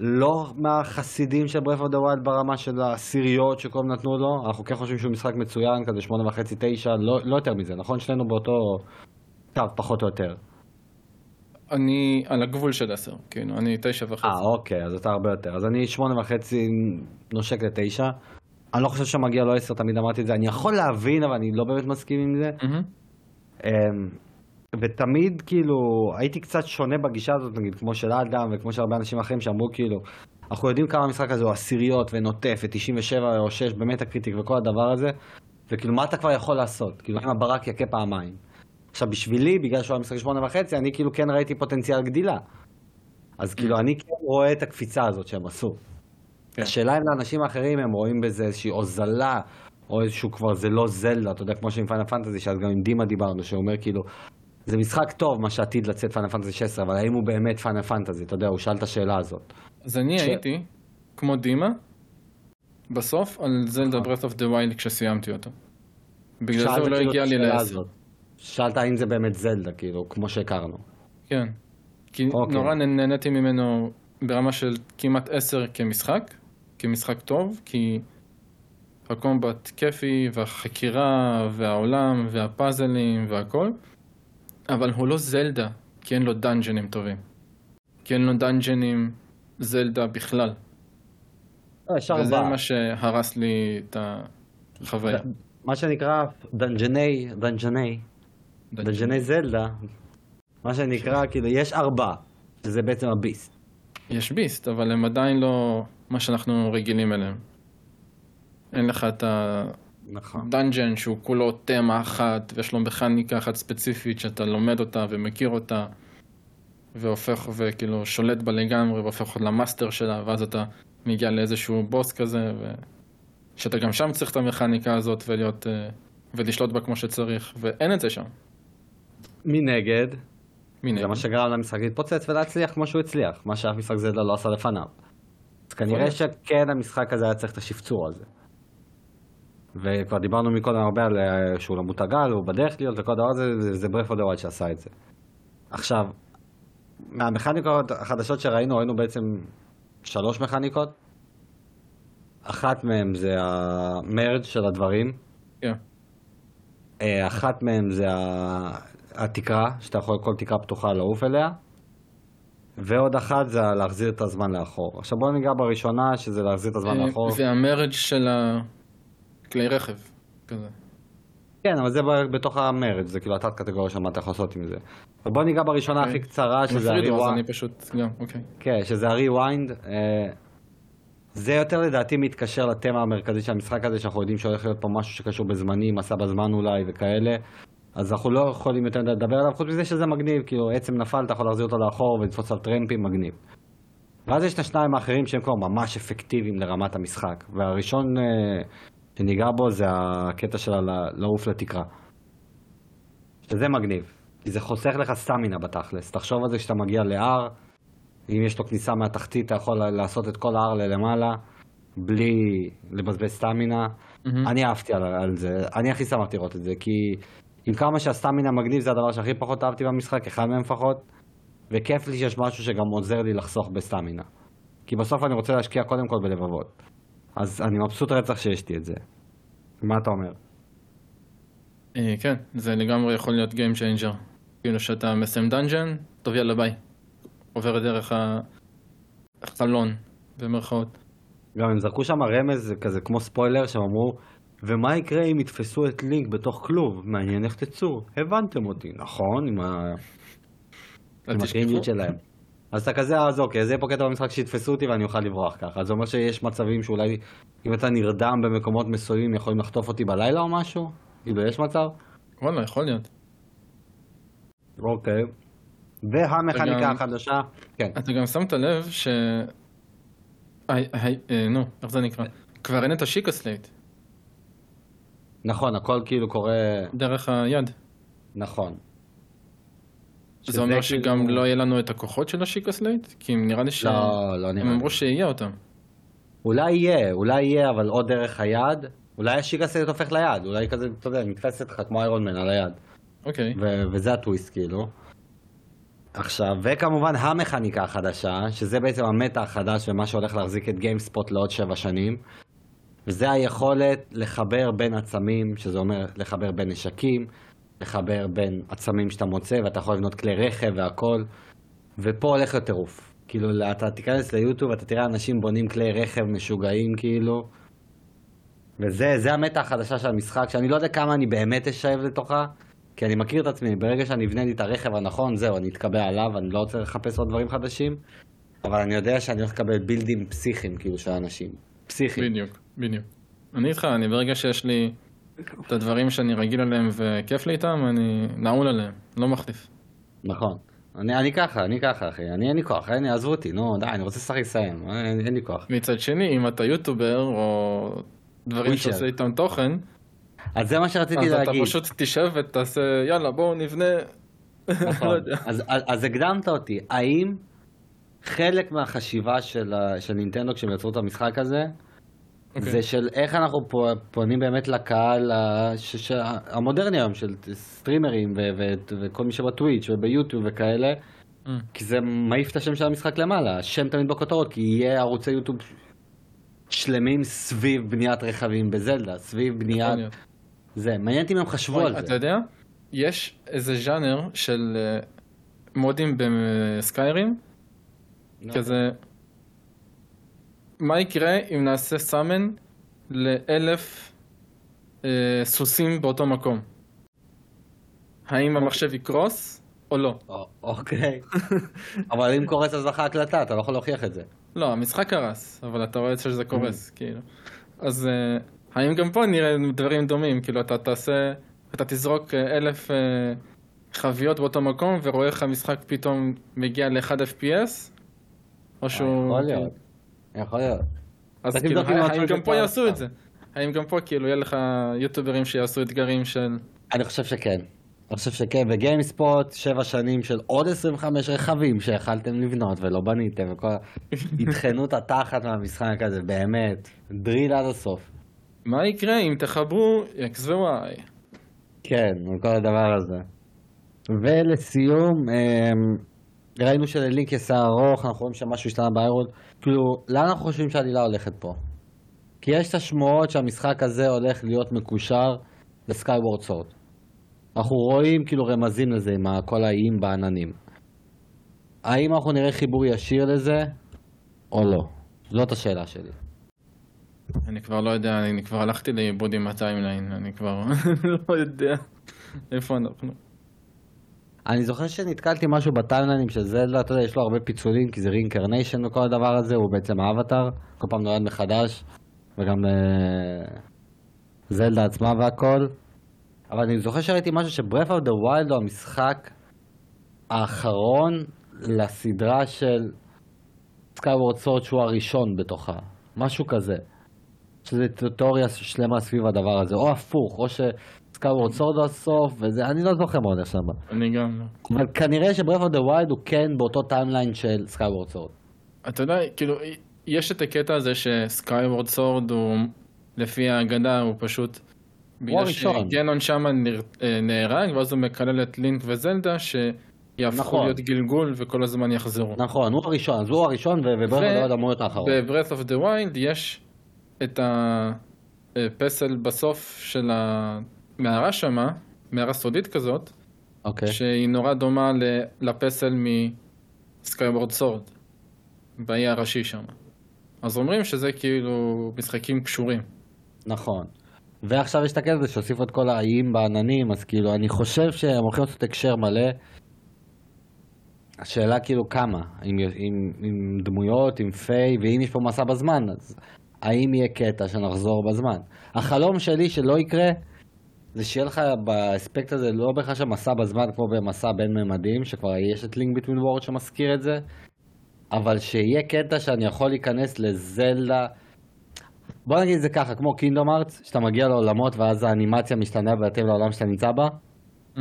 לא מהחסידים של Breath of the Wild ברמה של העשיריות שכולם נתנו לו, אנחנו כן חושבים שהוא משחק מצוין, כזה שמונה וחצי, תשע, לא, לא יותר מזה, נכון? שנינו באותו קו, פחות או יותר. אני על הגבול של עשר, כאילו, אני תשע וחצי. אה, אוקיי, אז אתה הרבה יותר. אז אני שמונה וחצי נושק לתשע. אני לא חושב שמגיע לו עשר, תמיד אמרתי את זה. אני יכול להבין, אבל אני לא באמת מסכים עם זה. אמ, ותמיד כאילו הייתי קצת שונה בגישה הזאת נגיד כמו של אדם וכמו של הרבה אנשים אחרים שאמרו כאילו אנחנו יודעים כמה המשחק הזה הוא עשיריות ונוטף ו-97 או 6 באמת הקריטיק וכל הדבר הזה וכאילו מה אתה כבר יכול לעשות כאילו אם הברק יכה פעמיים. עכשיו בשבילי בגלל שהוא היה משחק שמונה וחצי אני כאילו כן ראיתי פוטנציאל גדילה. אז כאילו אני כן רואה את הקפיצה הזאת שהם עשו. כן. השאלה אם לאנשים האחרים הם רואים בזה איזושהי הוזלה או איזשהו כבר זה לא זלדה, אתה יודע, כמו שעם Final Fantasy, שאז גם עם דימה דיברנו, שאומר כאילו, זה משחק טוב מה שעתיד לצאת Final Fantasy 16, אבל האם הוא באמת Final Fantasy, אתה יודע, הוא שאל את השאלה הזאת. אז אני ש- הייתי, כמו דימה, בסוף על זלדה Breath of the Wild כשסיימתי אותו. בגלל זה הוא לא כאילו הגיע לי לעשר. שאלת האם זה באמת זלדה, כאילו, כמו שהכרנו. כן. כי אוקיי. נורא נהניתי ממנו ברמה של כמעט עשר כמשחק, כמשחק טוב, כי הקומבט כיפי, והחקירה, והעולם, והפאזלים, והכל, אבל הוא לא זלדה, כי אין לו דאנג'נים טובים. כי אין לו דאנג'נים זלדה בכלל. לא, יש וזה ארבעה. מה שהרס לי את החוויה. מה שנקרא דנג'ני, דנג'ני, דנג'ני זלדה, מה שנקרא, כאילו, יש ארבעה, שזה בעצם ה beasts. יש beasts, אבל הם עדיין לא מה שאנחנו רגילים אליהם. אין לך את נכון. ה dungeon שהוא כולו תמה אחת, ויש לו מכניקה אחת ספציפית שאתה לומד אותה ומכיר אותה, והופך וכאילו שולט בה לגמרי, והופך ל master שלה, ואז אתה מגיע לאיזשהו בוס כזה, ו... שאתה גם שם צריך את המכניקה הזאת ולהיות, אה, ולשלוט בה כמו שצריך, ואין את זה שם. מנגד, מנגד. זה מה שגרם למשחק להתפוצץ ולהצליח כמו שהוא הצליח, מה שאף משחק זלדה לא עשה לפניו. אז כנראה שכן המשחק הזה היה צריך את השפצור הזה. וכבר דיברנו מקודם הרבה על אה, שהוא לא מותג על, הוא בדרך להיות וכל הדבר הזה, זה- זה Breath of the Wild שעשה את זה. עכשיו, מהמכניקות החדשות שראינו, ראינו בעצם שלוש מכניקות. אחת מהן זה המרג' של הדברים, כן. אה, אחת מהן זה ה- התקרה, שאתה יכול כל תקרה פתוחה לעוף אליה, ועוד אחת זה להחזיר את הזמן לאחור. עכשיו בואו ניגע בראשונה, שזה להחזיר את הזמן אה, לאחור. והמרג' של הכלי רכב, כזה. כן, אבל זה בתוך המרד, זה כאילו התת קטגוריה של מה אתה יכול לעשות עם זה. אבל בואו ניגע בראשונה הכי קצרה, שזה אז הריוויינד. אני פשוט גם, אוקיי. כן, שזה הריוויינד. אה, זה יותר לדעתי מתקשר לתמה המרכזית של המשחק הזה, שאנחנו יודעים שהולך להיות פה משהו שקשור בזמנים, מסע בזמן אולי וכאלה. אז אנחנו לא יכולים יותר לדבר עליו, חוץ מזה שזה מגניב, כאילו עצם נפל, אתה יכול להחזיר אותו לאחור ולתפוס על טרמפים, מגניב. ואז יש את השניים האחרים שהם כבר ממש אפקטיביים לרמת המשחק. והראשון אה, שניגע בו זה הקטע של ה- לעוף לתקרה. שזה מגניב, כי זה חוסך לך סטמינה בתכלס. תחשוב על זה כשאתה מגיע להר, אם יש לו כניסה מהתחתית, אתה יכול לעשות את כל ההר ללמעלה, בלי לבזבז סטמינה. מהמם. אני אהבתי על, על זה, אני הכי שמחתי לראות את זה, כי עם כמה שהסטמינה מגניב זה הדבר שהכי פחות אהבתי במשחק, אחד מהם לפחות, וכיף לי שיש משהו שגם עוזר לי לחסוך בסטמינה. כי בסוף אני רוצה להשקיע קודם כל בלבבות. אז אני מבסוט רצח שיש לי את זה. מה אתה אומר? אה, כן, זה לגמרי יכול להיות Game Changer. כאילו שאתה מסיים dungeon, טוב יאללה ביי. עובר דרך החלון, במרכאות. גם הם זרקו שם רמז כזה כמו ספוילר שהם אמרו ומה יקרה אם יתפסו את לינק בתוך כלוב? מעניין איך תצאו. הבנתם אותי, נכון? עם, ה... עם שלהם. אז אתה כזה, אז אוקיי, אז יהיה פה קטע במשחק שיתפסו אותי ואני אוכל לברוח ככה. זה אומר שיש מצבים שאולי אם אתה נרדם במקומות מסוימים יכולים לחטוף אותי בלילה או משהו? כאילו, יש מצב? וואלה, יכול להיות. אוקיי. והמכניקה וגם- החדשה? כן. אתה גם שמת לב ש... היי, היי, אה, נו, איך זה נקרא? כבר אין את ה Sheikah Slate, נכון, הכל כאילו קורה... דרך היד. נכון. זה שזה אומר כאילו- שגם לא יהיה לנו את הכוחות של ה Sheikah Slate? כי נראה לי שהם לא, לא נראה. אמרו שיהיה אותם. אולי יהיה, אולי יהיה, אבל או דרך היד, אולי השיקסט הופך ליד, אולי כזה, אתה יודע, נתפסת לך כמו איירון מן על היד. אוקיי. ו- וזה הטוויסט כאילו. עכשיו, וכמובן המכניקה החדשה, שזה בעצם המטה החדש ומה שהולך להחזיק את גיימספוט לעוד שבע שנים, וזה היכולת לחבר בין עצמים, שזה אומר לחבר בין נשקים, לחבר בין עצמים שאתה מוצא, ואתה יכול לבנות כלי רכב והכל, ופה הולך להיות טירוף. כאילו, אתה תיכנס ליוטיוב, אתה תראה אנשים בונים כלי רכב משוגעים כאילו, וזה זה המטה החדשה של המשחק, שאני לא יודע כמה אני באמת אשאב לתוכה, כי אני מכיר את עצמי, ברגע שאני אבנה לי את הרכב הנכון, זהו, אני אתקבע עליו, אני לא רוצה לחפש עוד דברים חדשים, אבל אני יודע שאני הולך לקבל בילדים פסיכיים, כאילו, של אנשים. פסיכיים. בדיוק, בדיוק. אני איתך, אני ברגע שיש לי את הדברים שאני רגיל עליהם וכיף לי איתם, אני נעול עליהם, לא מחליף. נכון. אני, אני ככה, אני ככה, אחי, אני אין לי כוח, אין לי, עזבו אותי, נו, די, אני רוצה לשחק לסיים, אין, אין לי כוח. מצד שני, אם אתה יוטובר, או דברים. שעושה איתם תוכן, אז זה מה שרציתי אז אתה להגיד. פשוט תשב ותעשה, יאללה, בואו נבנה... לא נכון. יודע. אז, אז, אז הקדמת אותי, האם חלק מהחשיבה של, של נינטנדו כשהם יצרו את המשחק הזה, אוקיי. זה של איך אנחנו פונים באמת לקהל ה- ש, המודרני היום, של סטרימרים ו, ו, וכל מי שבטוויץ' וביוטיוב וכאלה, אה, כי זה מעיף את השם של המשחק למעלה, השם תמיד בכותרות, כי יהיה ערוצי יוטיוב שלמים סביב בניית רכבים בזלדה, סביב בניית... זה, מעניין אותי אם הם חשבו על אתה זה. יודע, יש איזה ז'אנר של אה, מודים בסקיירים, נו. כזה, מה יקרה אם נעשה סאמן לאלף אה, סוסים באותו מקום? האם המחשב יקרוס או לא? או- אוקיי. אבל אם קורס אז לך הקלטה, אתה לא יכול להוכיח את זה. לא, המשחק קרס, אבל אתה רואה שזה Mm. קורס, כאילו. אז אה, האם גם פה נראה דברים דומים? כאילו, אתה תעשה, אתה תזרוק אה, אלף אה, חביות באותו מקום, ורואה איך המשחק פתאום מגיע ל-1 FPS? או שהוא... יכול להיות. יכול להיות. אז כאילו, האם גם פה יעשו. את זה? האם גם פה כאילו יהיה לך יוטוברים שיעשו אתגרים של... אני חושב שכן. אני חושב שכן, וגיימספוט, שבע שנים של עוד 25 רכבים שיכלתם לבנות ולא בניתם, וכל... יטחנו את התחת מהמשחק הזה, באמת. דריל עד הסוף. מה יקרה אם תחברו X ו-Y? כן, וכל הדבר הזה. ולסיום, אמ, ראינו שללינק יש שיער ארוך, אנחנו רואים שמשהו השתנה באיירוד. כאילו, לאן אנחנו חושבים שהעלילה הולכת פה? כי יש את השמועות שהמשחק הזה הולך להיות מקושר ל Skyward Sword. אנחנו רואים כאילו רמזים לזה עם כל האיים בעננים. האם אנחנו נראה חיבור ישיר לזה, או לא? זאת השאלה שלי. אני כבר לא יודע, אני כבר הלכתי לאיבוד עם ה timeline, אני כבר לא יודע איפה אנחנו. אני זוכר שנתקלתי משהו בטיימליינים של זלדה, אתה יודע, יש לו הרבה פיצולים, כי זה reincarnation וכל הדבר הזה, הוא בעצם האבטר, כל פעם נולד מחדש, וגם אה, זלדה עצמה והכל. אבל אני זוכר שראיתי משהו ש Breath of the Wild הוא המשחק האחרון לסדרה של Skyward Sword שהוא הראשון בתוכה, משהו כזה. שזה תיאוריה שלמה סביב הדבר הזה, או הפוך, או ש Skyward Sword הסוף, וזה, אני לא זוכר מאוד איך שם. אני גם לא. אבל כנראה ש Breath of the Wild הוא כן באותו timeline של Skyward Sword. אתה יודע, כאילו, יש את הקטע הזה ש Skyward Sword הוא, לפי האגדה, הוא פשוט... בגלל הראשון. שגנון שם נהרג, ואז הוא מקלל את לינק וזלדה, שיהפכו נכון. להיות גלגול וכל הזמן יחזרו. נכון, הוא הראשון, אז הוא הראשון, ו Breath of the Wild אמור להיות האחרון. ב-Breath of the Wild יש את הפסל בסוף של המערה שמה, מערה סודית כזאת, אוקיי. שהיא נורא דומה לפסל מסקייבורד סורד, באי הראשי שם. אז אומרים שזה כאילו משחקים קשורים. נכון. ועכשיו יש את הקטע הזה שהוסיפו את כל האיים בעננים, אז כאילו, אני חושב שהם הולכים לעשות הקשר מלא. השאלה כאילו כמה, עם, עם, עם דמויות, עם פיי, ואם יש פה מסע בזמן, אז האם יהיה קטע שנחזור בזמן? החלום שלי שלא יקרה, זה שיהיה לך באספקט הזה לא בהכרח שם מסע בזמן כמו במסע בין ממדים, שכבר יש את לינק ביטווין וורד שמזכיר את זה, אבל שיהיה קטע שאני יכול להיכנס לזלדה. בוא נגיד את זה ככה, כמו קינדום ארץ, שאתה מגיע לעולמות ואז האנימציה משתנה בהתאם לעולם שאתה נמצא בה, Mm,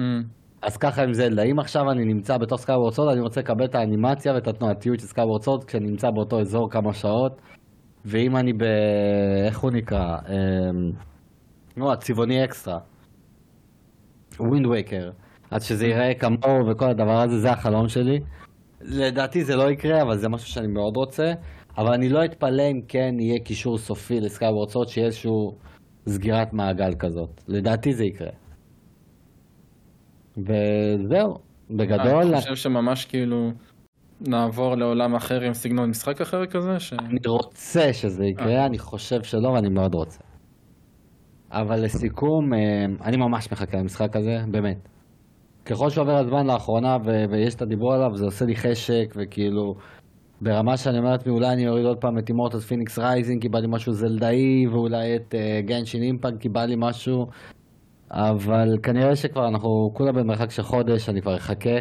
אז ככה עם זלדה. אם עכשיו אני נמצא בתוך Skyward Sword, אני רוצה לקבל את האנימציה ואת התנועתיות של Skyward Sword כשאני נמצא באותו אזור כמה שעות, ואם אני ב... איך הוא נקרא? אמ, נו, הצבעוני אקסטרה. Wind Waker. אז שזה ייראה כמוהו וכל הדבר הזה, זה החלום שלי. לדעתי זה לא יקרה, אבל זה משהו שאני מאוד רוצה. אבל אני לא אתפלא אם כן יהיה קישור סופי ל Skyward Sword, שיהיה איזשהו סגירת מעגל כזאת. לדעתי זה יקרה. וזהו, בגדול, אני חושב שממש כאילו נעבור לעולם אחר עם סגנון משחק אחר כזה, ש... אני רוצה שזה יקרה, אה. אני חושב שלא ואני מאוד רוצה. אבל לסיכום, אה, אני ממש מחכה למשחק הזה, באמת. ככל שעובר הזמן לאחרונה ו- ויש את הדיבור עליו, זה עושה לי חשק, וכאילו, ברמה שאני אומר לעצמי, אולי אני אוריד עוד פעם את Immortals Fenyx Rising, כי בא לי משהו זלדאי, ואולי את Genshin Impact, כי בא לי משהו, אבל כנראה שכבר אנחנו כולה במרחק של חודש, אני כבר אחכה.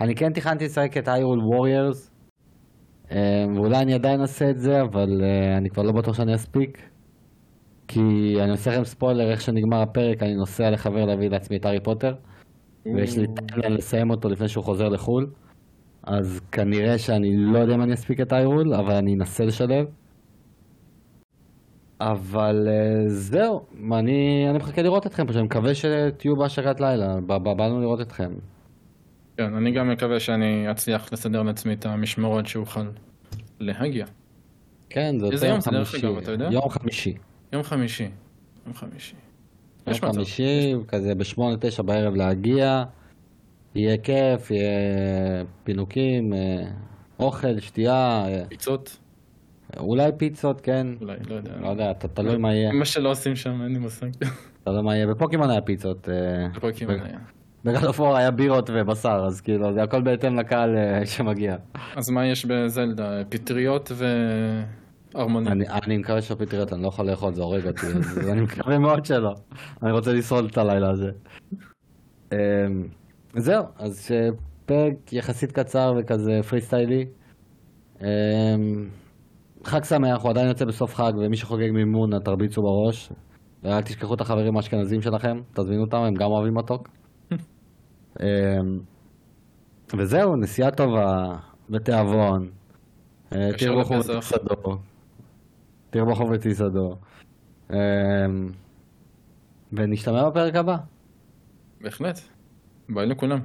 אני כן תכננתי לשחק את איירול ווריירס, ואולי אני עדיין אעשה את זה, אבל אה, אני כבר לא בטוח שאני אספיק. כי אני עושה לכם ספוילר, איך שנגמר הפרק, אני נוסע לחבר להביא לעצמי את הארי פוטר, ויש לי timeline לסיים אותו לפני שהוא חוזר לחו"ל. אז כנראה שאני לא יודע אם אני אספיק את איירול, אבל אני אנסה לשלב. אבל אה, זהו, אני, אני מחכה לראות אתכם פשוט, אני מקווה שתהיו בהשקת לילה, באנו לראות אתכם. כן, אני גם מקווה שאני אצליח לסדר לעצמי את המשמרות שאוכל להגיע. כן, זה דרך חמישי. יום חמישי. יום חמישי. יום חמישי. יום. חמישי, כזה בשמונה תשע בערב להגיע, יהיה כיף, יהיה פינוקים, אה, אוכל, שתייה, אה, פיצות? אולי פיצות, כן, אולי, לא יודע. לא יודע, תלוי מה יהיה, מה שלא עושים שם, אין לי מושג. תלוי מה יהיה, בפוקימון היה פיצות, אה, בפוקימון היה. בגלפור היה בירות ובשר, אז כאילו, זה הכל בהתאם לקהל שמגיע. אז מה יש בזלדה? פטריות וארמונים. אני, אני מקווה שהפטריות, אני לא יכול לאכול, זה הורג אותי, אז אני מקווה מאוד שלא. אני רוצה לשרוד את הלילה הזה. אמ, זהו, אז פרק יחסית קצר וכזה פרי סטיילי. אמ, חג שמח, הוא עדיין יוצא בסוף חג, ומי שחוגג מימון, תרביצו בראש. ואל תשכחו את החברים האשכנזים שלכם, תזמינו אותם, הם גם אוהבים מתוק. אמ, וזהו, נסיעה טובה, בתיאבון. אה, קשר תרבחו לפסח. ותיסדו. תרבחו ותיסדו. אמ, ונשתמע בפרק הבא. בהחלט. ביי לכולם.